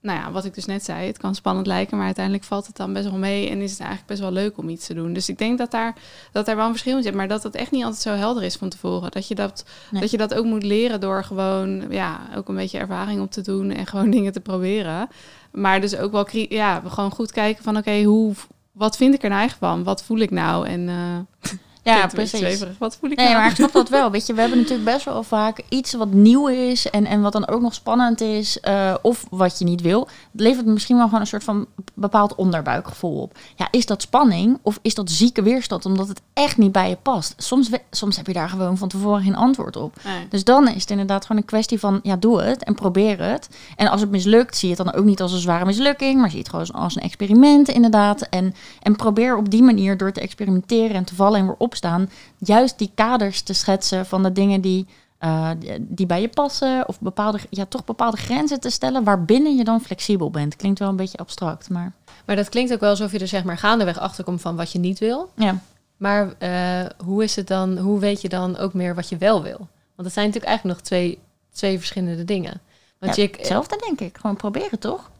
nou ja, wat ik dus net zei, het kan spannend lijken, maar uiteindelijk valt het dan best wel mee en is het eigenlijk best wel leuk om iets te doen. Dus ik denk dat daar, dat daar wel een verschil in zit, maar dat het echt niet altijd zo helder is van tevoren. Dat je dat, Nee. dat, je dat ook moet leren door gewoon, ja, ook een beetje ervaring op te doen en gewoon dingen te proberen. Maar dus ook wel, ja, gewoon goed kijken van oké, hoe, wat vind ik er nou eigenlijk van? Wat voel ik nou? En eh ja, precies. Wat voel ik Nee, nou? maar ik snap dat wel. Weet je, we hebben natuurlijk best wel vaak iets wat nieuw is en, en wat dan ook nog spannend is, eh, of wat je niet wil. Het levert misschien wel gewoon een soort van bepaald onderbuikgevoel op. Ja, is dat spanning of is dat zieke weerstand omdat het echt niet bij je past? Soms, we- soms heb je daar gewoon van tevoren geen antwoord op. Nee. Dus dan is het inderdaad gewoon een kwestie van, ja, doe het en probeer het. En als het mislukt, zie je het dan ook niet als een zware mislukking, maar zie je het gewoon als een experiment inderdaad. En, en probeer op die manier door te experimenteren en te vallen en weer opstaan, juist die kaders te schetsen van de dingen die, eh, die- bij je passen. Of bepaalde, ja, toch bepaalde grenzen te stellen waarbinnen je dan flexibel bent. Klinkt wel een beetje abstract, maar Maar dat klinkt ook wel alsof je er zeg maar gaandeweg achter komt van wat je niet wil. ja. Maar eh, hoe is het dan, hoe weet je dan ook meer wat je wel wil? Want het zijn natuurlijk eigenlijk nog twee, twee verschillende dingen. Want ja, je, hetzelfde denk ik. Gewoon proberen, toch?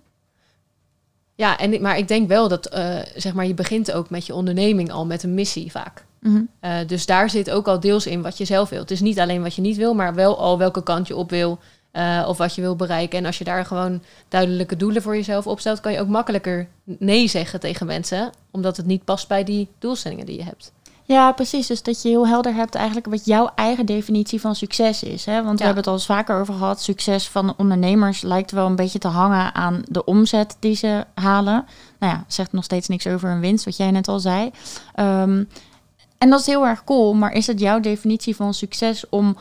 Ja, en, maar ik denk wel dat, eh, zeg maar, je begint ook met je onderneming al met een missie vaak. Mhm. Eh, dus daar zit ook al deels in wat je zelf wilt. Het is niet alleen wat je niet wil, maar wel al welke kant je op wil. eh, of wat je wil bereiken. En als je daar gewoon duidelijke doelen voor jezelf opstelt, kan je ook makkelijker nee zeggen tegen mensen. Omdat het niet past bij die doelstellingen die je hebt. Ja, precies. Dus dat je heel helder hebt eigenlijk wat jouw eigen definitie van succes is. Hè? Want we hebben het al eens vaker over gehad. Succes van ondernemers lijkt wel een beetje te hangen aan de omzet die ze halen. Nou ja, zegt nog steeds niks over een winst, wat jij net al zei. Ehm, en dat is heel erg cool. Maar is het jouw definitie van succes om,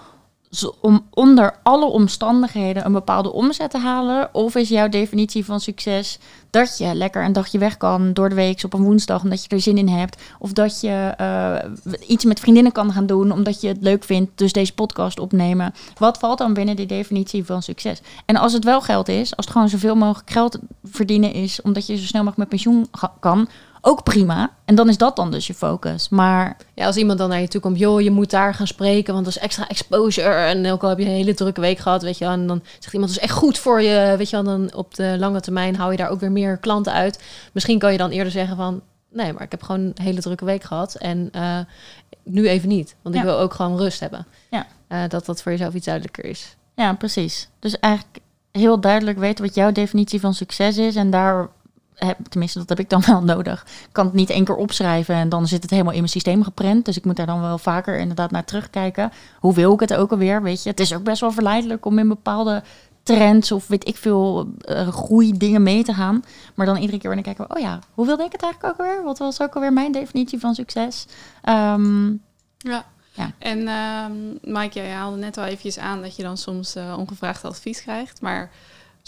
om onder alle omstandigheden een bepaalde omzet te halen? Of is jouw definitie van succes dat je lekker een dagje weg kan door de week op een woensdag omdat je er zin in hebt? Of dat je eh, iets met vriendinnen kan gaan doen omdat je het leuk vindt, dus deze podcast opnemen. Wat valt dan binnen die definitie van succes? En als het wel geld is, als het gewoon zoveel mogelijk geld verdienen is, omdat je zo snel mogelijk met pensioen kan, ook prima. En dan is dat dan dus je focus. Maar Ja, als iemand dan naar je toe komt, joh, je moet daar gaan spreken, want dat is extra exposure. En ook al heb je een hele drukke week gehad, weet je wel. En dan zegt iemand, dat is echt goed voor je, weet je wel. Dan op de lange termijn hou je daar ook weer meer klanten uit. Misschien kan je dan eerder zeggen van, nee, maar ik heb gewoon een hele drukke week gehad. En eh, nu even niet, want ik wil ook gewoon rust hebben. Ja. Eh, dat dat voor jezelf iets duidelijker is. Ja, precies. Dus eigenlijk heel duidelijk weten wat jouw definitie van succes is. En daar, heb, tenminste, dat heb ik dan wel nodig. Ik kan het niet één keer opschrijven en dan zit het helemaal in mijn systeem geprent. Dus ik moet daar dan wel vaker inderdaad naar terugkijken. Hoe wil ik het ook alweer, weet je? Het is ook best wel verleidelijk om in bepaalde trends of weet ik veel eh groei dingen mee te gaan. Maar dan iedere keer wanneer ik kijk, oh ja, hoe wilde ik het eigenlijk ook alweer? Wat was ook alweer mijn definitie van succes? Ehm, Ja. Ja. En ehm Mike, jij haalde net al eventjes aan dat je dan soms eh, ongevraagd advies krijgt. Maar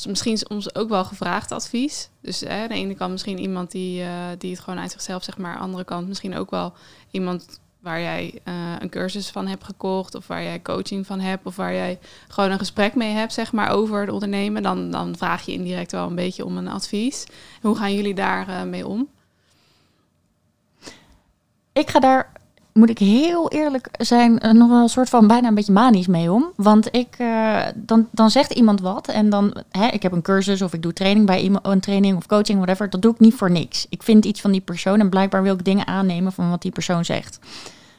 misschien soms ook wel gevraagd advies. Dus eh, aan de ene kant misschien iemand die, eh, die het gewoon uit zichzelf, zeg maar. Aan de andere kant misschien ook wel iemand waar jij eh, een cursus van hebt gekocht. Of waar jij coaching van hebt. Of waar jij gewoon een gesprek mee hebt, zeg maar, over het ondernemen. Dan, dan vraag je indirect wel een beetje om een advies. Hoe gaan jullie daar eh, mee om? ik ga daar, moet ik heel eerlijk zijn, eh, nog wel een soort van bijna een beetje manisch mee om. Want ik, eh, dan, dan zegt iemand wat en dan, hè, ik heb een cursus of ik doe training bij iemand, een training of coaching, whatever. Dat doe ik niet voor niks. Ik vind iets van die persoon en blijkbaar wil ik dingen aannemen van wat die persoon zegt.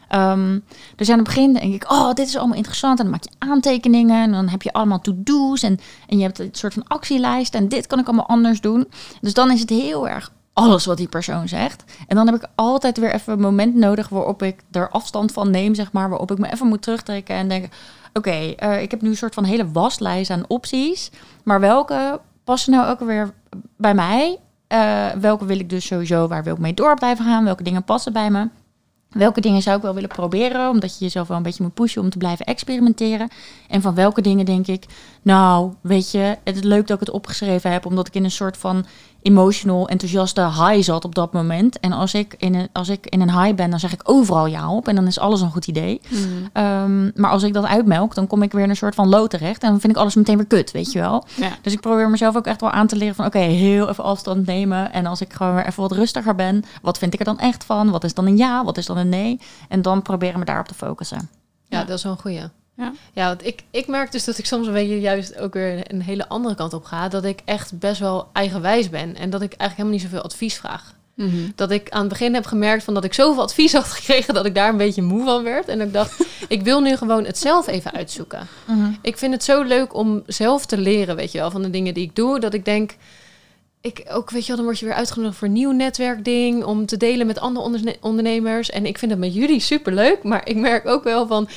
Ehm, dus aan het begin denk ik, oh, dit is allemaal interessant. En dan maak je aantekeningen en dan heb je allemaal to-do's en, en je hebt een soort van actielijst en dit kan ik allemaal anders doen. Dus dan is het heel erg alles wat die persoon zegt. En dan heb ik altijd weer even een moment nodig waarop ik er afstand van neem, zeg maar. Waarop ik me even moet terugtrekken en denken, oké, eh, ik heb nu een soort van hele waslijst aan opties. Maar welke passen nou ook weer bij mij? Eh, welke wil ik dus sowieso, waar wil ik mee door blijven gaan? Welke dingen passen bij me? Welke dingen zou ik wel willen proberen, omdat je jezelf wel een beetje moet pushen om te blijven experimenteren? En van welke dingen denk ik, nou, weet je, het is leuk dat ik het opgeschreven heb, omdat ik in een soort van emotional, enthousiaste high zat op dat moment. En als ik in een, als ik in een high ben, dan zeg ik overal ja op en dan is alles een goed idee. Ehm, maar als ik dat uitmelk, dan kom ik weer in een soort van low terecht en dan vind ik alles meteen weer kut, weet je wel. Ja. Dus ik probeer mezelf ook echt wel aan te leren van oké, heel even afstand nemen. En als ik gewoon weer even wat rustiger ben, wat vind ik er dan echt van? Wat is dan een ja, wat is dan een nee? En dan proberen me daarop te focussen. Ja, Ja. dat is wel een goeie. Ja. Ja, want ik, ik merk dus dat ik soms een beetje juist ook weer een hele andere kant op ga. Dat ik echt best wel eigenwijs ben. En dat ik eigenlijk helemaal niet zoveel advies vraag. Mhm. Dat ik aan het begin heb gemerkt van dat ik zoveel advies had gekregen dat ik daar een beetje moe van werd. En ik dacht, ik wil nu gewoon het zelf even uitzoeken. Ik vind het zo leuk om zelf te leren, weet je wel, van de dingen die ik doe. Dat ik denk, ik ook, weet je wel, dan word je weer uitgenodigd voor een nieuw netwerkding. Om te delen met andere onderne- ondernemers. En ik vind het met jullie super leuk. Maar ik merk ook wel van,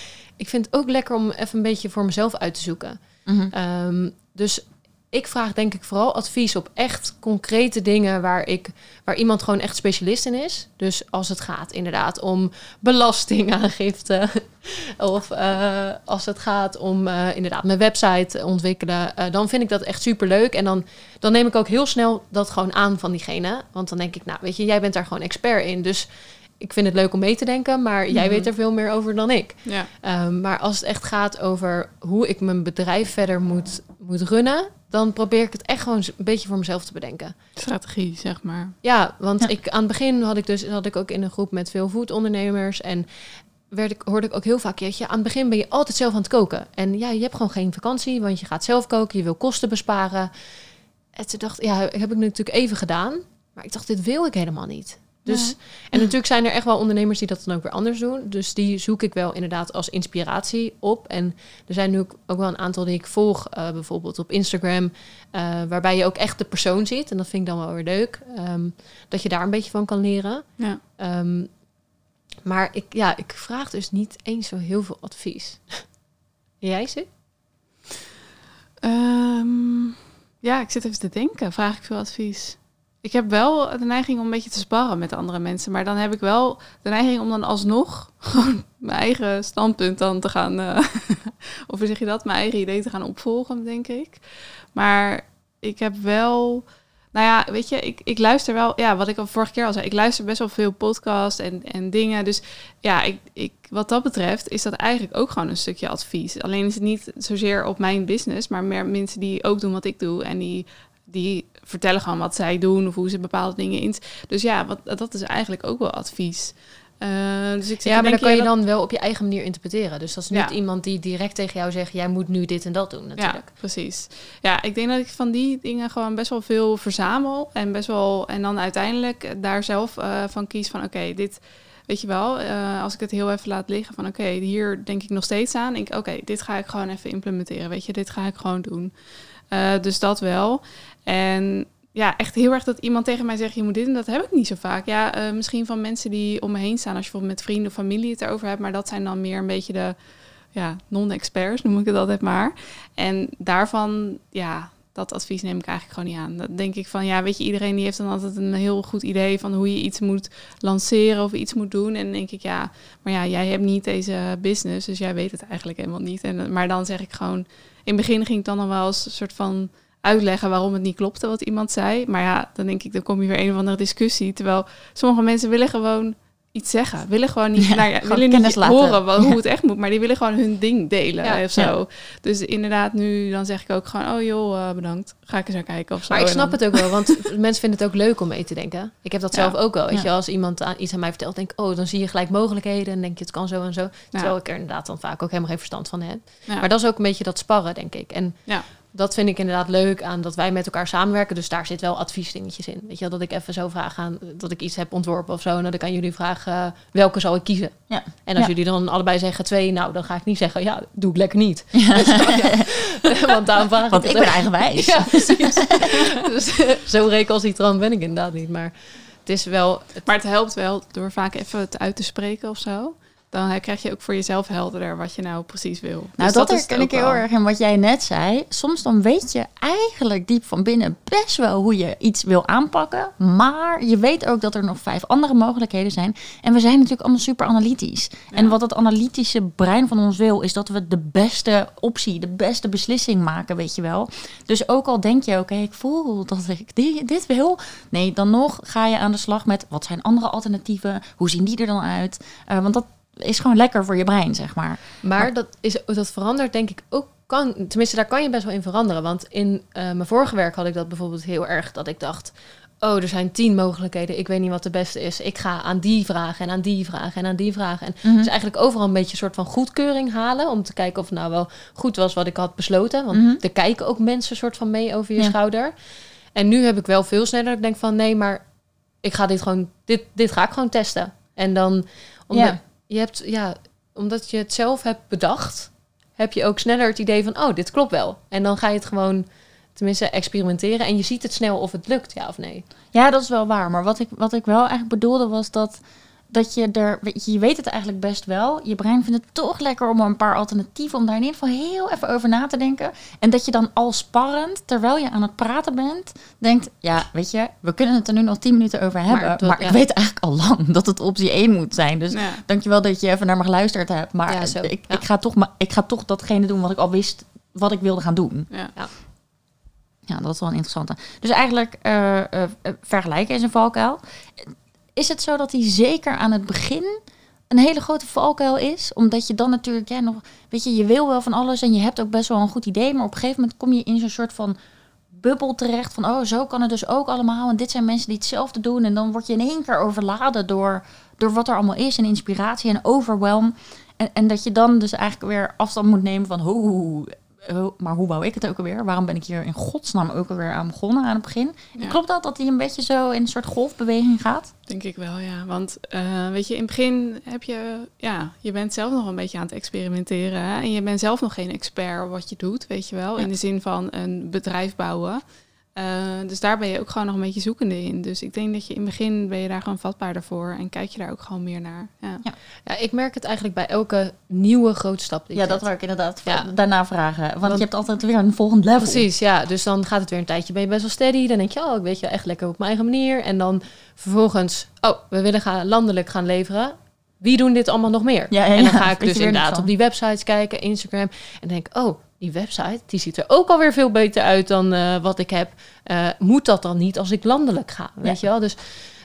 ik vind het ook lekker om even een beetje voor mezelf uit te zoeken. Mhm. Ehm, dus ik vraag denk ik vooral advies op echt concrete dingen waar, ik, waar iemand gewoon echt specialist in is. Dus als het gaat inderdaad om belastingaangifte. of eh, als het gaat om eh, inderdaad mijn website ontwikkelen. eh, dan vind ik dat echt super leuk. En dan, dan neem ik ook heel snel dat gewoon aan van diegene. Want dan denk ik, nou weet je, jij bent daar gewoon expert in. Dus ik vind het leuk om mee te denken. Maar jij Mhm. weet er veel meer over dan ik. Ja. Um, maar als het echt gaat over hoe ik mijn bedrijf verder moet, moet runnen, dan probeer ik het echt gewoon een beetje voor mezelf te bedenken. Strategie, zeg maar. Ja, want Ja. Ik, aan het begin had ik dus had ik ook in een groep met veel voedondernemers en werd ik, hoorde ik ook heel vaak, jeetje, aan het begin ben je altijd zelf aan het koken. En ja, je hebt gewoon geen vakantie, want je gaat zelf koken, je wil kosten besparen. En toen dacht ja, heb ik natuurlijk even gedaan. maar ik dacht, dit wil ik helemaal niet. Dus, Ja. En natuurlijk zijn er echt wel ondernemers die dat dan ook weer anders doen. Dus die zoek ik wel inderdaad als inspiratie op. En er zijn nu ook ook wel een aantal die ik volg, eh, bijvoorbeeld op Instagram, eh, waarbij je ook echt de persoon ziet. En dat vind ik dan wel weer leuk. ehm, dat je daar een beetje van kan leren. Ja. Ehm, maar ik, ja, ik vraag dus niet eens zo heel veel advies. Jij ze? Ehm, ja, ik zit even te denken. Vraag ik veel advies? Ik heb wel de neiging om een beetje te sparren met andere mensen. Maar dan heb ik wel de neiging om dan alsnog gewoon mijn eigen standpunt dan te gaan... eh, of hoe zeg je dat? Mijn eigen idee te gaan opvolgen, denk ik. Maar ik heb wel... Nou ja, weet je, ik, ik luister wel... Ja, wat ik al vorige keer al zei. Ik luister best wel veel podcasts en, en dingen. Dus ja, ik, ik, wat dat betreft is dat eigenlijk ook gewoon een stukje advies. Alleen is het niet zozeer op mijn business, maar meer mensen die ook doen wat ik doe. En die, die vertellen gewoon wat zij doen of hoe ze bepaalde dingen in. Dus ja, wat, dat is eigenlijk ook wel advies. Eh, dus ik Ja, maar dan kan je dat- dan wel op je eigen manier interpreteren. Dus dat is niet Ja. iemand die direct tegen jou zegt... jij moet nu dit en dat doen natuurlijk. Ja, precies. Ja, ik denk dat ik van die dingen gewoon best wel veel verzamel. En best wel. En dan uiteindelijk daar zelf eh, van kies van oké, dit. Weet je wel, eh, als ik het heel even laat liggen van oké, hier denk ik nog steeds aan. Ik, oké, dit ga ik gewoon even implementeren. Weet je, dit ga ik gewoon doen. Eh, dus dat wel. En ja, echt heel erg dat iemand tegen mij zegt, je moet dit en dat heb ik niet zo vaak. Ja, eh, misschien van mensen die om me heen staan als je bijvoorbeeld met vrienden of familie het erover hebt. Maar dat zijn dan meer een beetje de ja, non-experts, noem ik het altijd maar. En daarvan, ja, dat advies neem ik eigenlijk gewoon niet aan. Dan denk ik van, ja, weet je, iedereen die heeft dan altijd een heel goed idee van hoe je iets moet lanceren of iets moet doen. En dan denk ik, ja, maar ja, jij hebt niet deze business, dus jij weet het eigenlijk helemaal niet. En, maar dan zeg ik gewoon, in het begin ging ik dan nog wel eens een soort van uitleggen waarom het niet klopte wat iemand zei. Maar ja, dan denk ik, dan kom je weer een of andere discussie. Terwijl sommige mensen willen gewoon iets zeggen. Willen gewoon niet, Ja, nou ja, gewoon willen niet laten. horen wat, hoe het echt moet. Maar die willen gewoon hun ding delen Ja, of zo. Dus inderdaad, nu dan zeg ik ook gewoon, oh joh, eh, bedankt. Ga ik eens naar kijken of zo. Maar ik snap dan- het ook wel, want mensen vinden het ook leuk om mee te denken. Ik heb dat zelf ook wel. Weet je, als iemand aan, iets aan mij vertelt, denk ik, oh, dan zie je gelijk mogelijkheden en denk je, het kan zo en zo. Terwijl ik er inderdaad dan vaak ook helemaal geen verstand van heb. Maar dat is ook een beetje dat sparren, denk ik. En Ja. Dat vind ik inderdaad leuk aan dat wij met elkaar samenwerken. Dus daar zit wel adviesdingetjes in. Weet je, wel, dat ik even zo vraag aan, dat ik iets heb ontworpen of zo. En dat ik aan jullie vraag, eh, welke zal ik kiezen? Ja. En als Ja. jullie dan allebei zeggen twee, nou, dan ga ik niet zeggen, ja, doe ik lekker niet. Ja. Want daarom vraag Want ik ben ook. eigenwijs. Ja, precies. dus eh, zo recalcitrant ben ik inderdaad niet. Maar het is wel... Het, Maar het helpt wel door vaak even het uit te spreken of zo. Dan eh, krijg je ook voor jezelf helderder wat je nou precies wil. Nou, Dus dat het herken ik heel wel. erg in wat jij net zei. Soms dan weet je eigenlijk diep van binnen best wel hoe je iets wil aanpakken. Maar je weet ook dat er nog vijf andere mogelijkheden zijn. En we zijn natuurlijk allemaal super analytisch. En wat het analytische brein van ons wil, is dat we de beste optie, de beste beslissing maken, weet je wel. Dus ook al denk je, oké, ik voel dat ik die, dit wil. Nee, dan nog ga je aan de slag met wat zijn andere alternatieven? Hoe zien die er dan uit? Eh, want dat is gewoon lekker voor je brein, zeg maar. maar dat, is, dat verandert denk ik ook... Kan, tenminste, daar kan je best wel in veranderen. Want in eh, mijn vorige werk had ik dat bijvoorbeeld heel erg... dat ik dacht, oh, er zijn tien mogelijkheden. Ik weet niet wat de beste is. Ik ga aan die vragen en aan die vragen en aan die vragen. En Mhm. dus eigenlijk overal een beetje een soort van goedkeuring halen... om te kijken of het nou wel goed was wat ik had besloten. Want Mhm. er kijken ook mensen soort van mee over je Ja. schouder. En nu heb ik wel veel sneller dat ik denk van... nee, maar ik ga dit gewoon... dit, dit ga ik gewoon testen. En dan... Ja. Je hebt, ja, omdat je het zelf hebt bedacht... heb je ook sneller het idee van... oh, dit klopt wel. En dan ga je het gewoon... tenminste experimenteren... en je ziet het snel of het lukt, ja of nee. Ja, dat is wel waar. Maar wat ik, wat ik wel eigenlijk bedoelde was dat, dat je er... Je weet het eigenlijk best wel. Je brein vindt het toch lekker om een paar alternatieven... om daar in ieder geval heel even over na te denken. En dat je dan al sparrend, terwijl je aan het praten bent... denkt, ja, weet je, we kunnen het er nu nog tien minuten over hebben... maar, dat- ik ja. weet eigenlijk al lang dat het optie 1 moet zijn. Dus Ja. dankjewel dat je even naar me geluisterd hebt. Maar Ja, zo. ik, Ja. ik, ga toch, ik ga toch datgene doen wat ik al wist... wat ik wilde gaan doen. Ja. Ja, dat is wel een interessante. Dus eigenlijk eh, eh, eh, vergelijken is een valkuil. Is het zo dat hij zeker aan het begin een hele grote valkuil is? Omdat je dan natuurlijk ja, nog... Weet je, je wil wel van alles en je hebt ook best wel een goed idee... maar op een gegeven moment kom je in zo'n soort van bubbel terecht... van oh, zo kan het dus ook allemaal... en dit zijn mensen die hetzelfde doen... en dan word je in één keer overladen door, door wat er allemaal is... en inspiratie en overwhelm. En, en dat je dan dus eigenlijk weer afstand moet nemen van... hoe maar hoe wou ik het ook alweer? Waarom ben ik hier in godsnaam ook alweer aan begonnen aan het begin? Ja. Klopt dat, dat hij een beetje zo in een soort golfbeweging gaat? Denk ik wel, ja. Want eh, weet je, in het begin heb je, ja, je bent zelf nog een beetje aan het experimenteren. Hè? En je bent zelf nog geen expert wat je doet, weet je wel. Ja. In de zin van een bedrijf bouwen. Eh, dus daar ben je ook gewoon nog een beetje zoekende in. Dus ik denk dat je in het begin ben je daar gewoon vatbaarder voor. En kijk je daar ook gewoon meer naar. Ja. Ja, ik merk het eigenlijk bij elke nieuwe grote stap. die Ja, dat wou ik inderdaad Ja. daarna vragen. Want, Want- je hebt altijd weer een volgend level. Precies, ja. Dus dan gaat het weer een tijdje, ben je best wel steady. Dan denk je, oh, ik weet je wel echt lekker op mijn eigen manier. En dan vervolgens, oh, we willen gaan, landelijk gaan leveren. Wie doen dit allemaal nog meer? Ja, ja, en dan ga ik dus inderdaad op die websites kijken, Instagram. En denk, oh, die website, die ziet er ook alweer veel beter uit dan eh, wat ik heb. Eh, moet dat dan niet als ik landelijk ga? Weet je wel? Dus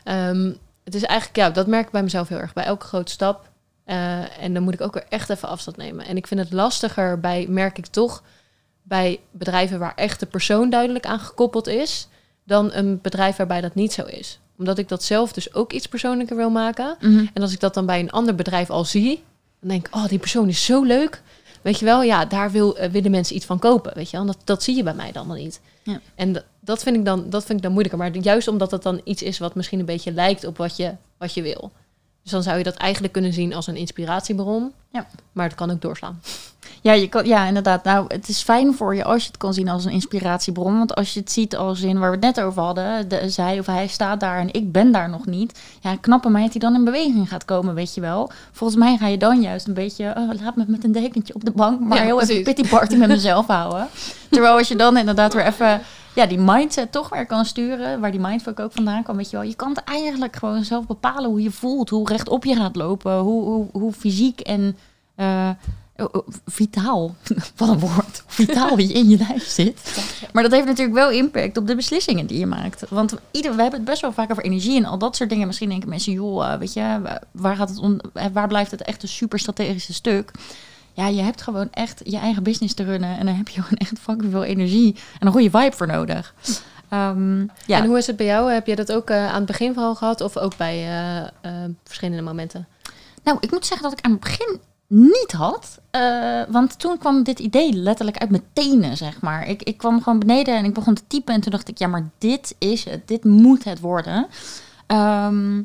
ehm, het is eigenlijk, ja, dat merk ik bij mezelf heel erg. Bij elke grote stap. Eh, en dan moet ik ook weer echt even afstand nemen. En ik vind het lastiger bij, merk ik toch, bij bedrijven waar echt de persoon duidelijk aan gekoppeld is, dan een bedrijf waarbij dat niet zo is. Omdat ik dat zelf dus ook iets persoonlijker wil maken. Mhm. En als ik dat dan bij een ander bedrijf al zie, dan denk ik, oh, die persoon is zo leuk. Weet je wel, ja, daar wil, eh, willen mensen iets van kopen. Weet je wel, dat, dat zie je bij mij dan nog niet. Ja. En dat, dat, vind ik dan, dat vind ik dan moeilijker. Maar juist omdat het dan iets is wat misschien een beetje lijkt op wat je, wat je wil. Dus dan zou je dat eigenlijk kunnen zien als een inspiratiebron. Ja. Maar het kan ook doorslaan. Ja, je kan, ja, inderdaad. Nou, het is fijn voor je als je het kan zien als een inspiratiebron. Want als je het ziet als in waar we het net over hadden, de, zij of hij staat daar en ik ben daar nog niet. Ja, knappe meid die dan in beweging gaat komen, weet je wel. Volgens mij ga je dan juist een beetje, oh, laat me met een dekentje op de bank, maar Ja, heel even pity party met mezelf houden. Terwijl als je dan inderdaad weer even ja, die mindset toch weer kan sturen, waar die mindfuck ook vandaan kwam, weet je wel. Je kan het eigenlijk gewoon zelf bepalen hoe je voelt, hoe rechtop je gaat lopen, hoe, hoe, hoe fysiek en eh, oh, oh, vitaal, wat een woord, vitaal je in je lijf zit. Maar dat heeft natuurlijk wel impact op de beslissingen die je maakt. Want ieder, we hebben het best wel vaak over energie en al dat soort dingen. Misschien denken mensen, joh, eh, weet je, waar, gaat het om, eh, waar blijft het echt een super strategische stuk? Ja, je hebt gewoon echt je eigen business te runnen. En daar heb je gewoon echt fucking veel energie en een goede vibe voor nodig. Ehm, ja, En hoe is het bij jou? Heb je dat ook eh, aan het begin vooral gehad of ook bij eh, eh, verschillende momenten? Nou, ik moet zeggen dat ik aan het begin niet had. Want toen kwam dit idee letterlijk uit mijn tenen, zeg maar. Ik, ik kwam gewoon beneden en ik begon te typen. En toen dacht ik, ja, maar dit is het. Dit moet het worden. Ehm,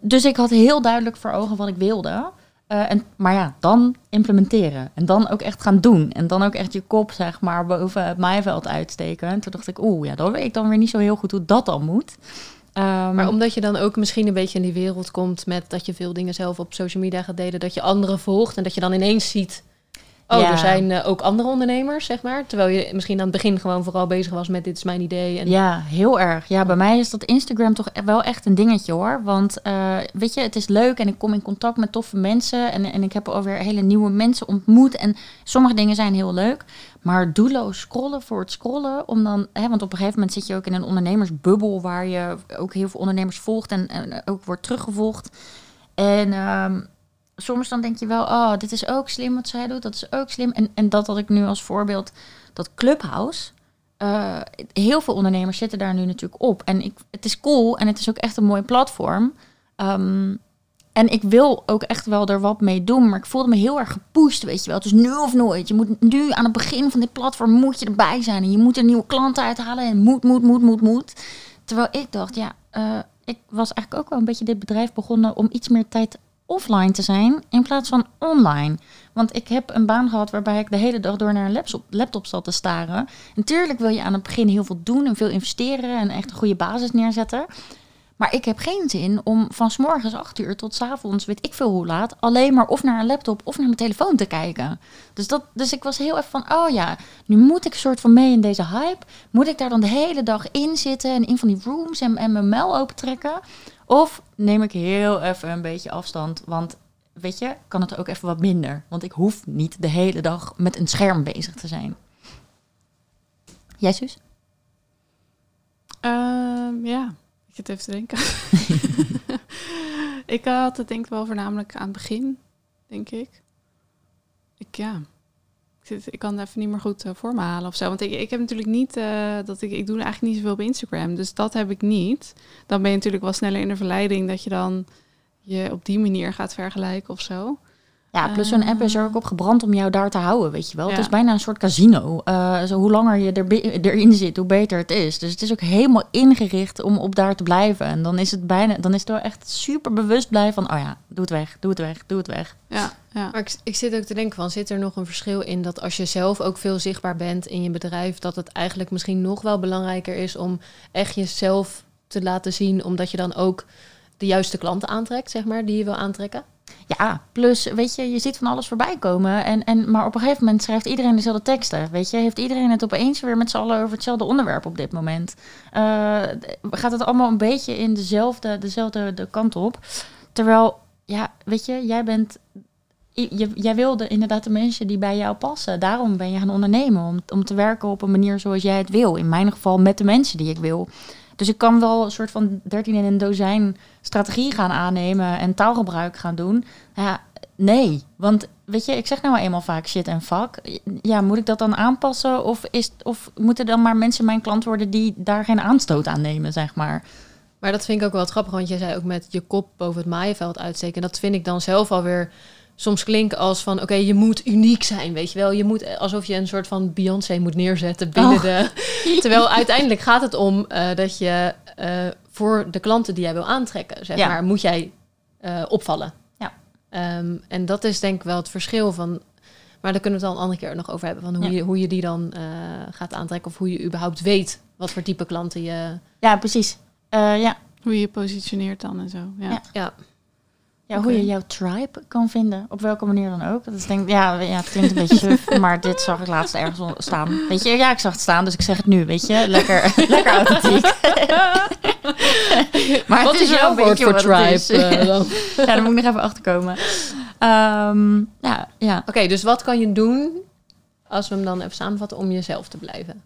dus ik had heel duidelijk voor ogen wat ik wilde. Eh, en, maar ja, dan implementeren. En dan ook echt gaan doen. En dan ook echt je kop, zeg maar, boven het maaiveld uitsteken. En toen dacht ik, oeh, ja, dan weet ik dan weer niet zo heel goed hoe dat dan moet. Ehm, Maar omdat je dan ook misschien een beetje in die wereld komt met dat je veel dingen zelf op social media gaat delen, dat je anderen volgt en dat je dan ineens ziet, oh, Ja. er zijn eh, ook andere ondernemers, zeg maar. Terwijl je misschien aan het begin gewoon vooral bezig was met dit is mijn idee. En Ja, heel erg. Ja, bij mij is dat Instagram toch e- wel echt een dingetje hoor. Want eh, weet je, het is leuk en ik kom in contact met toffe mensen. En, en ik heb alweer hele nieuwe mensen ontmoet. En sommige dingen zijn heel leuk. Maar doelloos scrollen voor het scrollen. Om dan, hè, want op een gegeven moment zit je ook in een ondernemersbubbel. Waar je ook heel veel ondernemers volgt en, en ook wordt teruggevolgd. En ehm, soms dan denk je wel, oh, dit is ook slim wat zij doet. Dat is ook slim. En, en dat had ik nu als voorbeeld, dat Clubhouse. Eh, heel veel ondernemers zitten daar nu natuurlijk op. En ik, het is cool en het is ook echt een mooi platform. Ehm, en ik wil ook echt wel er wat mee doen. Maar ik voelde me heel erg gepusht, weet je wel. Het is nu of nooit. Je moet nu aan het begin van dit platform moet je erbij zijn. En je moet er nieuwe klanten uithalen. En moet, moet, moet, moet, moet. Terwijl ik dacht, ja, eh, ik was eigenlijk ook wel een beetje dit bedrijf begonnen om iets meer tijd offline te zijn in plaats van online. Want ik heb een baan gehad waarbij ik de hele dag door naar een laptop, laptop zat te staren. Natuurlijk wil je aan het begin heel veel doen en veel investeren en echt een goede basis neerzetten. Maar ik heb geen zin om van 's morgens 8 uur tot 's avonds, weet ik veel hoe laat, alleen maar of naar een laptop of naar mijn telefoon te kijken. Dus, dat, dus ik was heel even van, oh ja, nu moet ik soort van mee in deze hype. Moet ik daar dan de hele dag in zitten en in van die rooms en, en mijn mail opentrekken? Of neem ik heel even een beetje afstand, want weet je, kan het ook even wat minder. Want ik hoef niet de hele dag met een scherm bezig te zijn. Jij, Suus? Ehm, ja, ik zit even te denken. ik had het denk ik wel voornamelijk aan het begin, denk ik. Ik, ja, ik, ik kan het even niet meer goed eh, voor me halen of zo. Want ik, ik heb natuurlijk niet, eh, dat ik, ik doe eigenlijk niet zoveel op Instagram. Dus dat heb ik niet. Dan ben je natuurlijk wel sneller in de verleiding dat je dan je op die manier gaat vergelijken of zo. Ja, plus zo'n app is er ook op gebrand om jou daar te houden, weet je wel. Het is bijna een soort casino. Eh, zo, hoe langer je er, erin zit, hoe beter het is. Dus het is ook helemaal ingericht om op daar te blijven. En dan is het bijna, dan is het wel echt super bewust blijven van, oh ja, doe het weg, doe het weg, doe het weg. Ja, ja. Maar ik, ik zit ook te denken van, zit er nog een verschil in dat als je zelf ook veel zichtbaar bent in je bedrijf, dat het eigenlijk misschien nog wel belangrijker is om echt jezelf te laten zien, omdat je dan ook de juiste klanten aantrekt, zeg maar, die je wil aantrekken? Ja, plus, weet je, je ziet van alles voorbij komen. En, en, maar op een gegeven moment schrijft iedereen dezelfde teksten. Weet je, heeft iedereen het opeens weer met z'n allen over hetzelfde onderwerp op dit moment. Eh, gaat het allemaal een beetje in dezelfde, dezelfde de kant op. Terwijl, ja, weet je, jij bent. Je, jij wilde inderdaad de mensen die bij jou passen. Daarom ben je gaan ondernemen. Om, om te werken op een manier zoals jij het wil. In mijn geval met de mensen die ik wil. Dus ik kan wel een soort van 13 in een dozijn strategie gaan aannemen en taalgebruik gaan doen. Ja, nee. Want weet je, ik zeg nou eenmaal vaak shit en fuck. Ja, moet ik dat dan aanpassen? Of, is, of moeten dan maar mensen mijn klant worden die daar geen aanstoot aan nemen, zeg maar? Maar dat vind ik ook wel grappig, want jij zei ook met je kop boven het maaienveld uitsteken. Dat vind ik dan zelf alweer soms klinken als van, oké, je moet uniek zijn, weet je wel. Je moet alsof je een soort van Beyoncé moet neerzetten binnen Oh. de... Terwijl uiteindelijk gaat het om eh, dat je eh, voor de klanten die jij wil aantrekken, zeg Ja. maar, moet jij eh, opvallen. Ja. Ehm, en dat is denk ik wel het verschil van... Maar daar kunnen we het dan een andere keer nog over hebben. Van hoe, Ja. je, hoe je die dan eh, gaat aantrekken. Of hoe je überhaupt weet wat voor type klanten je... Ja, precies. Eh, ja. Hoe je je positioneert dan en zo. Ja. Ja. Ja, hoe je jouw tribe kan vinden, op welke manier dan ook. Dat is denk ik, ja, ja, het klinkt een beetje suf, maar dit zag ik laatst ergens staan. Weet je, ja, ik zag het staan, dus ik zeg het nu, weet je. Lekker, lekker authentiek. maar wat het is jouw woord voor tribe? eh, dan? ja, daar moet ik nog even achter komen. Ehm, ja, ja. Oké, dus wat kan je doen, als we hem dan even samenvatten, om jezelf te blijven?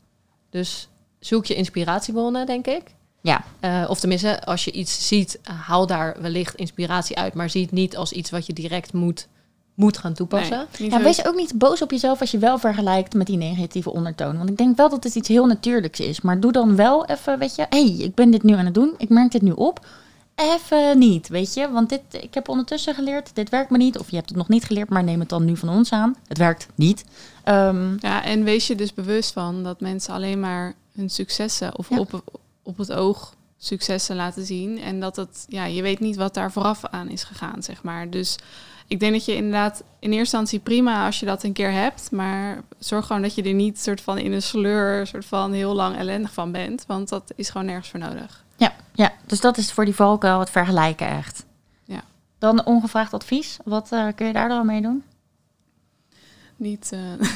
Dus zoek je inspiratiebronnen, denk ik. Ja. Eh, of tenminste, als je iets ziet, haal daar wellicht inspiratie uit. Maar zie het niet als iets wat je direct moet, moet gaan toepassen. Nee, Ja, wees ook niet boos op jezelf als je wel vergelijkt met die negatieve ondertoon. Want ik denk wel dat het iets heel natuurlijks is. Maar doe dan wel even, weet je, hé, hey, ik ben dit nu aan het doen. Ik merk dit nu op. Even niet, weet je. Want dit, ik heb ondertussen geleerd, dit werkt me niet. Of je hebt het nog niet geleerd, maar neem het dan nu van ons aan. Het werkt niet. Ehm, Ja, en wees je dus bewust van dat mensen alleen maar hun successen of Ja. op, op het oog successen laten zien. En dat het, ja, je weet niet wat daar vooraf aan is gegaan, zeg maar. Dus ik denk dat je inderdaad in eerste instantie prima als je dat een keer hebt. Maar zorg gewoon dat je er niet soort van in een sleur, soort van heel lang ellendig van bent. Want dat is gewoon nergens voor nodig. ja, ja, dus dat is voor die valkuil het vergelijken echt. Ja. Dan ongevraagd advies. Wat eh, kun je daar dan mee doen? Niet uh,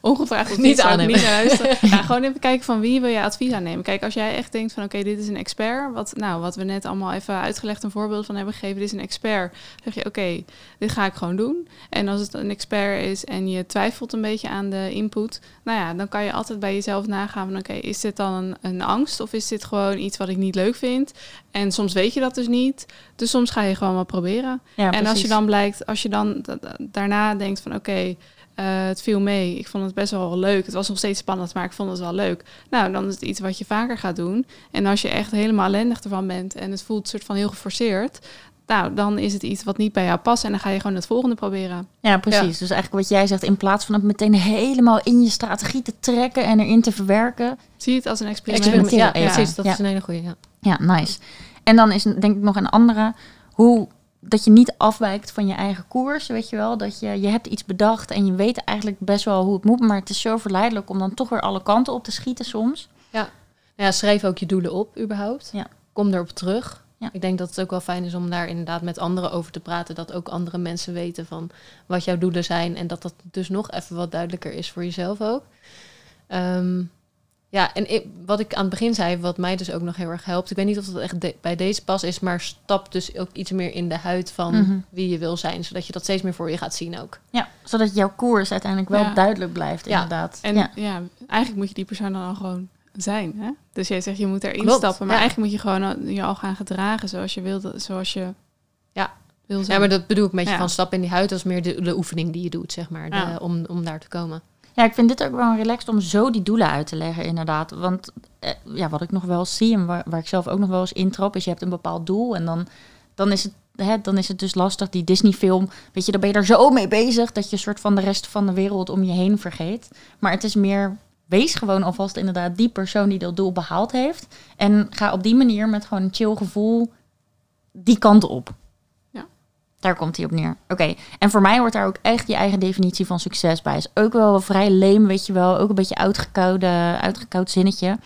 ongevraagd of Niet aannemen. niet naar ja, gewoon even kijken van wie wil je advies aannemen. Kijk, als jij echt denkt van oké, dit is een expert. Wat, nou, wat we net allemaal even uitgelegd een voorbeeld van hebben gegeven. Dit is een expert. zeg je oké, dit ga ik gewoon doen. En als het een expert is en je twijfelt een beetje aan de input. Nou ja, dan kan je altijd bij jezelf nagaan van oké, is dit dan een, een angst? Of is dit gewoon iets wat ik niet leuk vind? En soms weet je dat dus niet. Dus soms ga je gewoon wel proberen. Ja, en als je dan blijkt, als je dan da- da- daarna denkt van oké, eh, het viel mee. Ik vond het best wel leuk. Het was nog steeds spannend, maar ik vond het wel leuk. Nou, dan is het iets wat je vaker gaat doen. En als je echt helemaal ellendig ervan bent en het voelt soort van heel geforceerd. Nou, dan is het iets wat niet bij jou past. En dan ga je gewoon het volgende proberen. Ja, precies. Dus eigenlijk wat jij zegt, in plaats van het meteen helemaal in je strategie te trekken en erin te verwerken. Zie het als een experiment. Experiment, ja, Ja, precies. Dat ja. is een hele goede. Ja. Ja, nice. En dan is denk ik nog een andere, hoe dat je niet afwijkt van je eigen koers, weet je wel. Dat je, je hebt iets bedacht en je weet eigenlijk best wel hoe het moet, maar het is zo verleidelijk om dan toch weer alle kanten op te schieten soms. Nou ja, schrijf ook je doelen op, überhaupt. Ja. Kom erop terug. Ja. Ik denk dat het ook wel fijn is om daar inderdaad met anderen over te praten. Dat ook andere mensen weten van wat jouw doelen zijn. En dat dat dus nog even wat duidelijker is voor jezelf ook. Ehm, ja, en ik, wat ik aan het begin zei, wat mij dus ook nog heel erg helpt. Ik weet niet of dat echt de- bij deze pas is, maar stap dus ook iets meer in de huid van Mhm. wie je wil zijn. Zodat je dat steeds meer voor je gaat zien ook. Ja, zodat jouw koers uiteindelijk wel Ja. duidelijk blijft, Ja. inderdaad. En ja. ja. eigenlijk moet je die persoon dan al gewoon zijn. Hè? Dus jij zegt je moet erin Klopt, stappen. Maar ja. eigenlijk moet je gewoon al- je al gaan gedragen zoals je wilt, zoals je Ja. wil zijn. Ja, maar dat bedoel ik een beetje Ja. van stap in die huid. Dat is meer de, de oefening die je doet, zeg maar. de- Ja. om, om daar te komen. Ja, ik vind dit ook wel relaxed om zo die doelen uit te leggen, inderdaad. Want eh, ja, wat ik nog wel zie en waar, waar ik zelf ook nog wel eens intrap, is je hebt een bepaald doel en dan, dan is het hè, dan is het dus lastig, die Disney-film. Weet je, dan ben je er zo mee bezig dat je een soort van de rest van de wereld om je heen vergeet. Maar het is meer, wees gewoon alvast inderdaad die persoon die dat doel behaald heeft. En ga op die manier met gewoon een chill gevoel die kant op. Daar komt hij op neer. Oké, en voor mij hoort daar ook echt je eigen definitie van succes bij. Is ook wel vrij leem, weet je wel. Ook een beetje uitgekoude, uitgekoud zinnetje.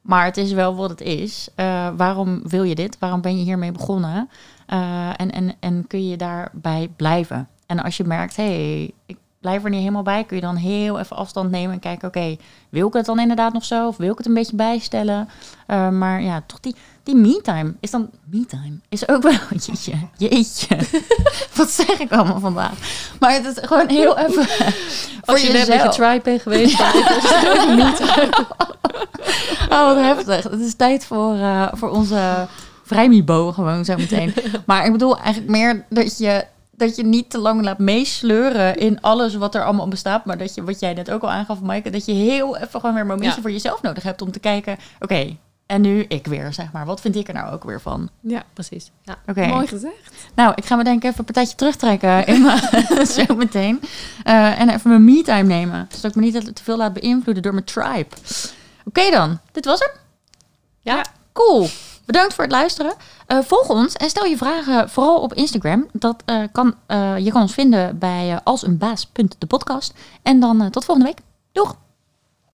Maar het is wel wat het is. Eh, waarom wil je dit? Waarom ben je hiermee begonnen? Eh, en, en, en kun je daarbij blijven? En als je merkt, hé, hey, ik blijf er niet helemaal bij, kun je dan heel even afstand nemen en kijken, oké, wil ik het dan inderdaad nog zo? Of wil ik het een beetje bijstellen? Uh, maar ja, toch die, die me-time is dan... Me-time is ook wel... Jeetje, jeetje. Wat zeg ik allemaal vandaag? Maar het is gewoon heel even... Als je net met je tribe bent geweest, me-time. Oh, wat heftig. Het is tijd voor, uh, voor onze vrijmibo gewoon zo meteen. Maar ik bedoel eigenlijk meer dat je, dat je niet te lang laat meesleuren in alles wat er allemaal bestaat. Maar dat je, wat jij net ook al aangaf, Maaike, dat je heel even gewoon weer een momentje Ja. voor jezelf nodig hebt om te kijken. Oké, en nu ik weer, zeg maar. Wat vind ik er nou ook weer van? Ja, Precies. Ja. Oké. mooi gezegd. Nou, ik ga me denk ik even een partijtje terugtrekken in zo meteen. Eh, en even mijn me-time nemen. Zodat ik me niet te veel laat beïnvloeden door mijn tribe. Oké dan, dit was hem. Ja. Cool. Bedankt voor het luisteren. Eh, volg ons en stel je vragen vooral op Instagram. Dat, eh, kan, je kan ons vinden bij uh, alseenbaas.de podcast. En dan tot volgende week. Doeg!